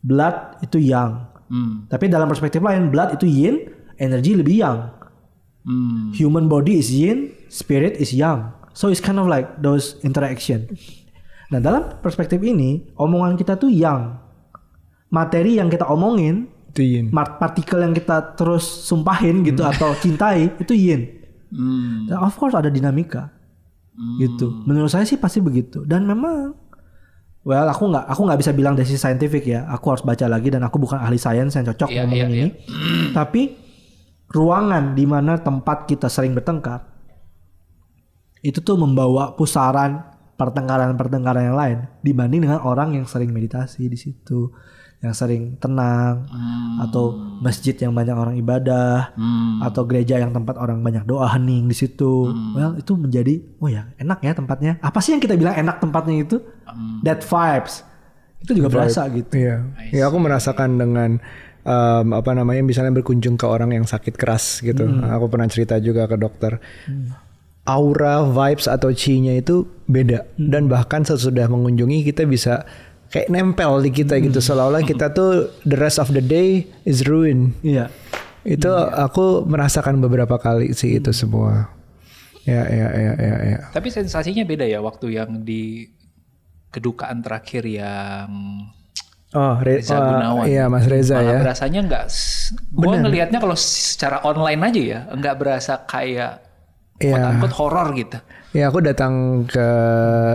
blood itu yang. Hmm. Tapi dalam perspektif lain, blood itu yin, energi lebih yang. Hmm. Human body is yin, spirit is yang. So it's kind of like those interaction. Nah dalam perspektif ini, omongan kita tuh yang. Materi yang kita omongin, Itu yin. partikel yang kita terus sumpahin gitu atau cintai, itu yin. Hmm. Dan of course ada dinamika. Gitu. Menurut saya sih pasti begitu. Dan memang Well, aku nggak aku nggak bisa bilang dari sisi saintifik ya. Aku harus baca lagi dan aku bukan ahli sains yang cocok Iya, ngomongin iya, ini. Tapi ruangan di mana tempat kita sering bertengkar itu tuh membawa pusaran pertengkaran-pertengkaran yang lain dibanding dengan orang yang sering meditasi di situ, yang sering tenang atau masjid yang banyak orang ibadah Hmm. atau gereja yang tempat orang banyak doa hening di situ. Well, itu menjadi oh ya, enak ya tempatnya. Apa sih yang kita bilang enak tempatnya itu? That vibes. Itu juga berasa gitu. Iya. Ya aku merasakan dengan em, apa namanya misalnya berkunjung ke orang yang sakit keras gitu. Aku pernah cerita juga ke dokter. Aura, vibes atau chi-nya itu beda dan bahkan sesudah mengunjungi kita bisa kayak nempel di kita gitu seolah-olah kita tuh the rest of the day is ruin. Iya. Itu aku merasakan beberapa kali sih itu semua. Ya ya ya ya ya. Tapi sensasinya beda ya waktu yang di kedukaan terakhir yang Oh, Re- Reza oh, Gunawan. Iya, Mas Reza malah ya. berasanya nggak. Gue ngelihatnya kalau secara online aja ya, nggak berasa kayak Iya. quote horor gitu. Ya aku datang ke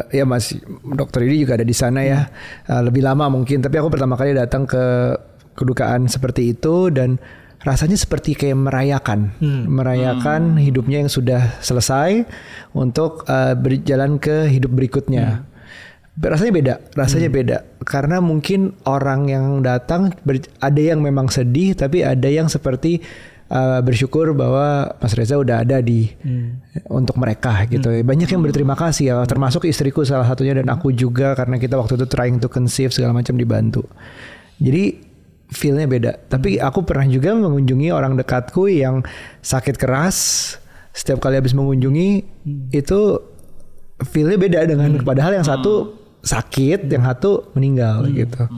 ya Mas Dokter ini juga ada di sana ya. Uh, lebih lama mungkin tapi aku pertama kali datang ke kedukaan seperti itu dan rasanya seperti kayak merayakan. Merayakan hidupnya yang sudah selesai untuk uh, berjalan ke hidup berikutnya. Rasanya beda, rasanya beda. Karena mungkin orang yang datang ber- ada yang memang sedih tapi ada yang seperti uh, bersyukur bahwa Mas Reza udah ada di untuk mereka gitu. Banyak yang berterima kasih ya, termasuk istriku salah satunya dan aku juga karena kita waktu itu trying to conceive segala macam dibantu. Jadi feelnya beda. Tapi aku pernah juga mengunjungi orang dekatku yang sakit keras. Setiap kali habis mengunjungi itu feelnya beda dengan padahal yang satu sakit, yang satu meninggal gitu.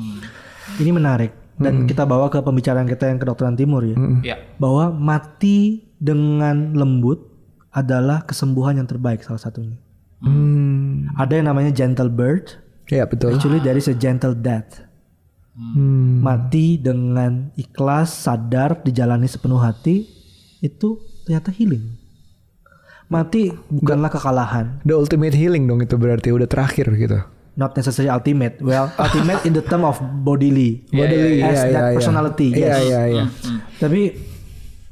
Ini menarik dan kita bawa ke pembicaraan kita yang kedokteran timur ya. Ya. Bahwa mati dengan lembut adalah kesembuhan yang terbaik salah satunya. Hmm, Ada yang namanya gentle birth, ya betul. actually is a gentle death. Hmm. Mati dengan ikhlas, sadar, dijalani sepenuh hati itu ternyata healing. Mati bukanlah kekalahan, The ultimate healing dong itu berarti udah terakhir gitu. Not necessarily ultimate. Well, ultimate in the term of bodily, Bodily, as iya, that iya. personality. Iya yes. iya iya. Tapi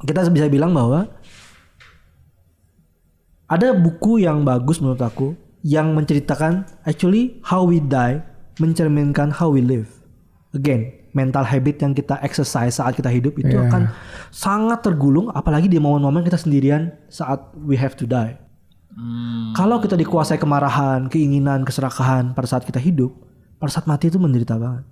kita bisa bilang bahwa ada buku yang bagus menurut aku yang menceritakan actually how we die mencerminkan how we live. Again, mental habit yang kita exercise saat kita hidup itu Yeah. akan sangat tergulung apalagi di momen-momen kita sendirian saat we have to die. Hmm. Kalau kita dikuasai kemarahan, keinginan, keserakahan pada saat kita hidup, pada saat mati itu menderita banget.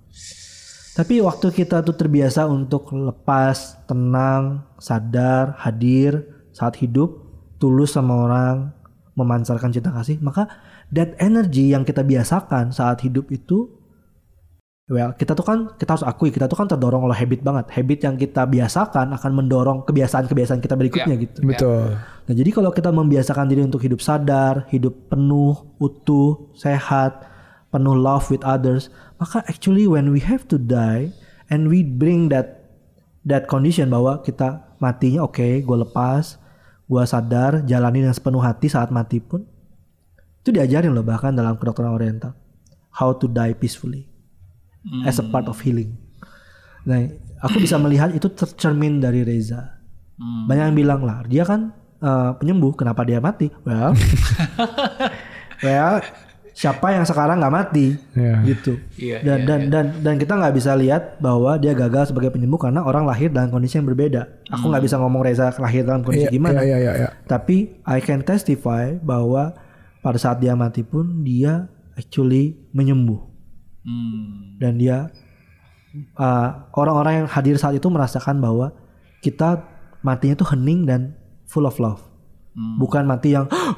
Tapi waktu kita tuh terbiasa untuk lepas, tenang, sadar, hadir saat hidup, tulus sama orang, memancarkan cinta kasih, maka that energy yang kita biasakan saat hidup itu well, kita tuh kan kita harus akui kita tuh kan terdorong oleh habit banget. Habit yang kita biasakan akan mendorong kebiasaan-kebiasaan kita berikutnya Ya. gitu. Betul. Nah, jadi kalau kita membiasakan diri untuk hidup sadar, hidup penuh, utuh, sehat, penuh love with others, maka actually when we have to die and we bring that that condition bahwa kita matinya oke, gue lepas, gue sadar, jalani dengan sepenuh hati saat mati pun, itu diajarin loh bahkan dalam kedokteran oriental, how to die peacefully as a part of healing. Nah, aku bisa melihat itu tercermin dari Reza. Banyak yang bilang lah, dia kan eh, penyembuh, kenapa dia mati? Well, well, siapa yang sekarang nggak mati, Iya. gitu. Iya, dan, iya, dan dan dan kita nggak bisa lihat bahwa dia gagal sebagai penyembuh karena orang lahir dalam kondisi yang berbeda. Aku nggak bisa ngomong Reza lahir dalam kondisi Iya, gimana. Iya, iya, iya. Tapi I can testify bahwa pada saat dia mati pun dia actually menyembuh Hmm. dan dia uh, orang-orang yang hadir saat itu merasakan bahwa kita matinya tuh hening dan full of love. Hmm. Bukan mati yang "Ah,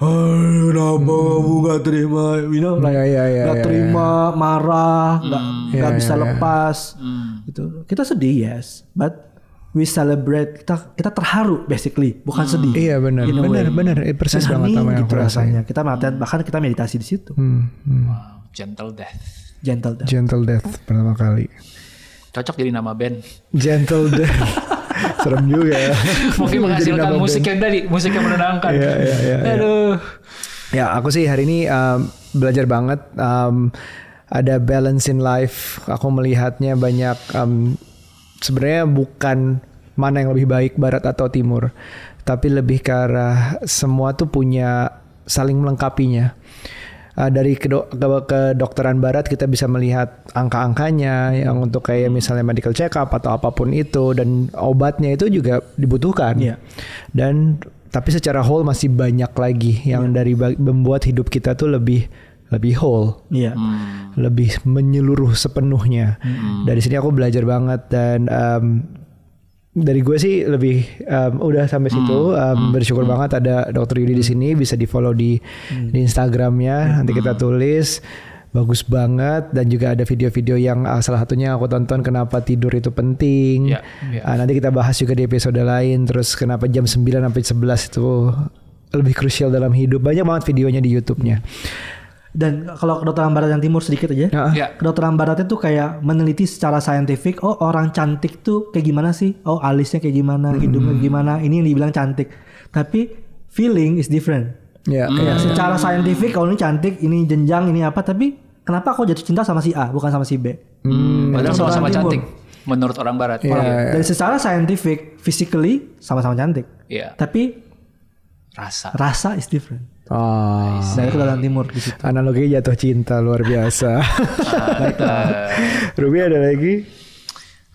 kenapa kamu gak terima, you know, like, Iya, iya, iya, gak iya, terima, marah, gak, Iya, gak bisa iya, iya. lepas, Hmm. gitu. Kita sedih yes, but we celebrate. Kita kita terharu basically, bukan sedih. Iya benar, benar, way. benar. Eh, persis Dan banget sama yang gitu rasanya. Kita latihan bahkan kita meditasi di situ. Hmm, hmm. Wow, gentle death. Gentle death. Gentle Death pertama kali. Cocok jadi nama band. Gentle Death. Serem juga ya. Mungkin menghasilkan nama musik band. yang tadi, musik yang menenangkan. Iya, iya, iya, iya. Aduh. Ya, aku sih hari ini um, belajar banget um, ada balance in life. Aku melihatnya banyak um, sebenarnya bukan mana yang lebih baik barat atau timur, tapi lebih ke arah semua tuh punya saling melengkapinya. Uh, dari kedo- ke- kedokteran barat kita bisa melihat angka-angkanya yang untuk kayak misalnya medical check up atau apa pun itu dan obatnya itu juga dibutuhkan. Iya. Dan tapi secara whole masih banyak lagi yang dari ba- membuat hidup kita tuh lebih lebih whole, Iya. Hmm. lebih menyeluruh sepenuhnya. Dari sini aku belajar banget dan um, dari gue sih lebih um, udah sampai situ um, bersyukur banget ada dokter Yudi di sini bisa di follow di di Instagramnya. Nanti kita tulis. Bagus banget. Dan juga ada video-video yang uh, salah satunya aku tonton kenapa tidur itu penting. Ya, ya. Ah, nanti kita bahas juga di episode lain. Terus kenapa jam 9 sampai 11 itu lebih krusial dalam hidup. Banyak banget videonya di YouTube-nya Dan kalau kedokteran barat yang timur sedikit aja. Ah, Ya. Kedokteran barat itu kayak meneliti secara saintifik, oh orang cantik tuh kayak gimana sih? Oh alisnya kayak gimana, hidungnya gimana, ini yang dibilang cantik. Tapi feeling is different. ya Kayak secara saintifik kalau ini cantik, ini jenjang, ini apa, tapi kenapa kok jatuh cinta sama si A bukan sama si B? Hmm, Padahal Kedokteran sama-sama timur. cantik. Menurut orang barat. Iya. Orang- Dan secara saintifik, physically sama-sama cantik. Iya. Tapi Rasa. rasa is different. Ah. Dari kedokteran timur di situ. Analogi jatuh cinta luar biasa. Ruby ada lagi?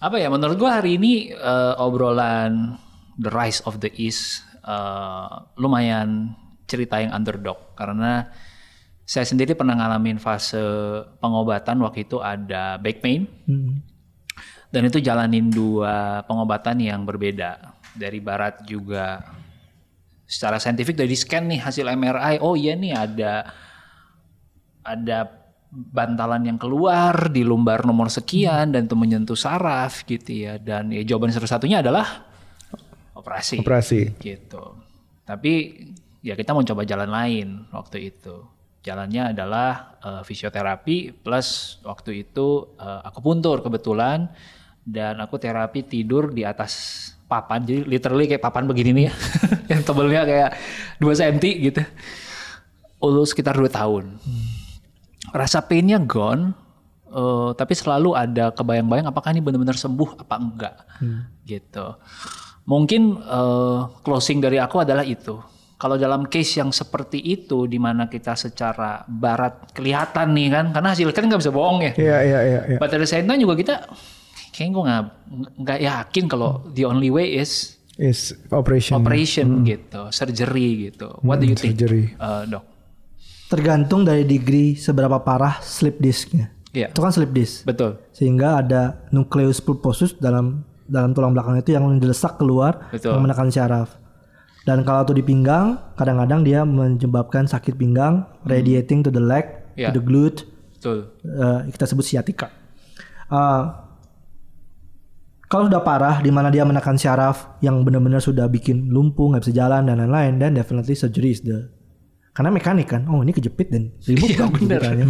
apa ya menurut gua hari ini eh, obrolan The Rise of the East eh, lumayan cerita yang underdog karena saya sendiri pernah ngalamin fase pengobatan waktu itu ada back pain Hmm. dan itu jalanin dua pengobatan yang berbeda dari barat juga secara saintifik dari scan nih hasil MRI oh iya nih ada ada bantalan yang keluar di lumbar nomor sekian dan itu menyentuh saraf gitu ya. Dan ya jawaban satu-satunya adalah operasi. Operasi. gitu. Tapi ya kita mau coba jalan lain waktu itu. Jalannya adalah eh, fisioterapi plus waktu itu eh, aku puntur kebetulan. Dan aku terapi tidur di atas papan jadi literally kayak papan begini nih ya yang tebelnya kayak 2 cm gitu Ulu sekitar 2 tahun rasa painnya gone eh, tapi selalu ada kebayang-bayang apakah ini benar-benar sembuh apa enggak gitu Mungkin eh, closing dari aku adalah itu. Kalau dalam case yang seperti itu, di mana kita secara barat kelihatan nih kan, karena hasil kan nggak bisa bohong ya. Iya iya iya. iya. But at the same time juga kita, kayaknya gue nggak nggak yakin kalau the only way is Is operation. operation gitu, surgery gitu. What do you think, surgery. eh, dok? Tergantung dari degree seberapa parah slip disknya. Iya, Itu kan slip disk. betul. Sehingga ada nucleus pulposus dalam dalam tulang belakang itu yang dilesak keluar Betul. menekan syaraf. Dan kalau itu di pinggang, kadang-kadang dia menyebabkan sakit pinggang, radiating to the leg, Iya. to the glute, Betul. eh, kita sebut sciatica. Eh, kalau sudah parah, di mana dia menekan syaraf yang benar-benar sudah bikin lumpuh, nggak bisa jalan dan lain-lain, dan definitely surgery is the karena mekanik kan, oh ini kejepit dan ribut kan gitu kan ya.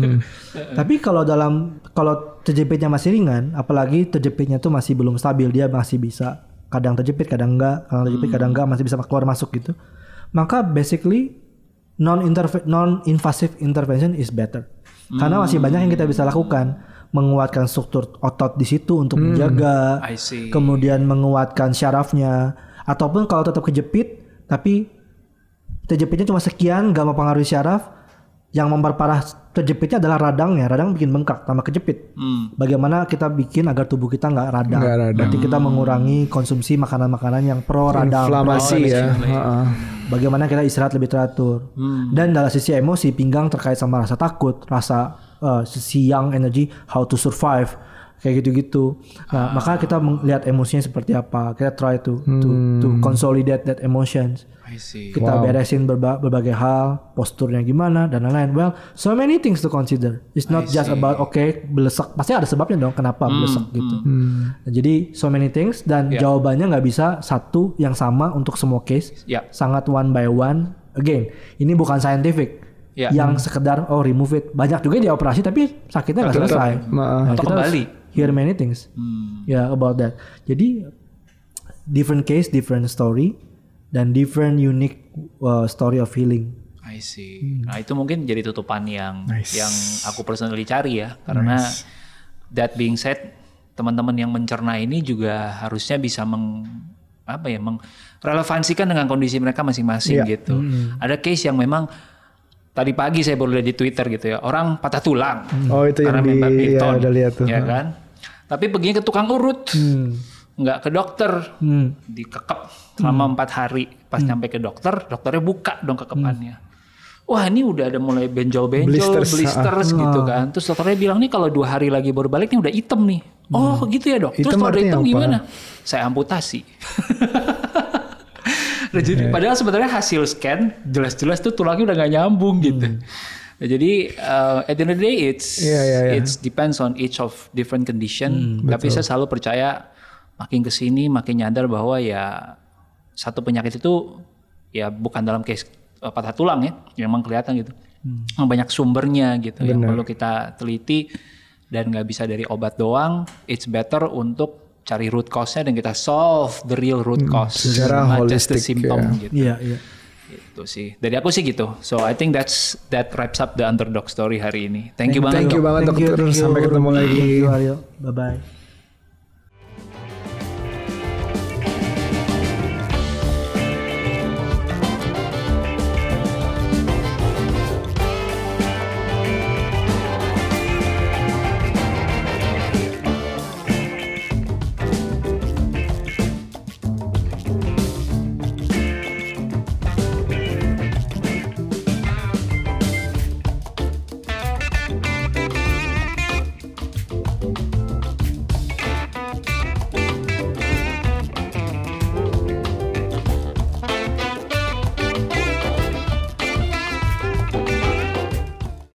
Tapi kalau dalam kalau terjepitnya masih ringan, apalagi terjepitnya tuh masih belum stabil, dia masih bisa kadang terjepit, kadang enggak, kadang terjepit, kadang enggak, masih bisa keluar masuk gitu. Maka basically non non invasive intervention is better. Karena masih banyak yang kita bisa lakukan, menguatkan struktur otot di situ untuk menjaga, I see. kemudian menguatkan syarafnya, ataupun kalau tetap kejepit tapi terjepitnya cuma sekian, gak mempengaruhi syaraf, yang memperparah terjepitnya adalah radangnya, radang bikin bengkak tambah kejepit. Hmm. Bagaimana kita bikin agar tubuh kita nggak radang? Nggak radang. Berarti kita mengurangi konsumsi makanan-makanan yang pro radang. Inflamasi ya. Heeh. Bagaimana kita istirahat lebih teratur. Dan dalam sisi emosi, pinggang terkait sama rasa takut, rasa eh, sisi young energy, how to survive, kayak gitu-gitu. Nah, maka kita melihat emosinya seperti apa. Kita try to to to consolidate that emotions. I see. Kita beresin berba- berbagai hal, posturnya gimana dan lain-lain. Well, so many things to consider. It's not just about oke belesak. Pasti ada sebabnya dong kenapa belesak gitu. Nah, jadi so many things dan Yeah. jawabannya nggak bisa satu yang sama untuk semua case. Ya. Sangat one by one. Again, ini bukan scientific. Ya. Yang sekedar oh remove it. Banyak juga dia operasi tapi sakitnya nggak selesai. Maaf. Nah, Atau kita kembali. hear many things. Ya about that. Jadi different case, different story dan different unique uh, story of healing. I see. Nah itu mungkin jadi tutupan yang Nice. yang aku personally cari ya, karena that being said, teman-teman yang mencerna ini juga harusnya bisa meng apa ya mengrelevansikan dengan kondisi mereka masing-masing Iya. gitu. Ada case yang memang tadi pagi saya baru lihat di Twitter gitu ya, orang patah tulang Oh itu yang karena di main ya udah lihat tuh. ya kan? Tapi perginya ke tukang urut, nggak ke dokter, Hmm. dikekep selama empat hari. Pas nyampe ke dokter, dokternya buka dong kekepannya. Wah ini udah ada mulai benjol-benjol, Blisters, blisters, gitu kan. Terus dokternya bilang nih kalau dua hari lagi baru balik nih udah hitam nih. Oh gitu ya dok. Terus kalau udah hitam apa? gimana? Saya amputasi. Nah, jadi padahal sebenarnya hasil scan jelas-jelas tuh tulangnya udah gak nyambung gitu. Nah, jadi uh, at the end of the day it's Iya, iya, iya. it's depends on each of different condition. Tapi saya selalu percaya makin ke sini makin nyadar bahwa ya satu penyakit itu ya bukan dalam case uh, patah tulang ya, memang kelihatan gitu. Yang Banyak sumbernya gitu yang perlu kita teliti dan nggak bisa dari obat doang. It's better untuk cari root cause-nya dan kita solve the real root cause, secara not just the holistic, symptom ya. gitu. Iya, iya. Itu sih. Dari aku sih gitu. So I think that's that wraps up the underdog story hari ini. Thank you banget. Thank you banget Thank you, dokter. thank you, Sampai ketemu lagi. Bye bye.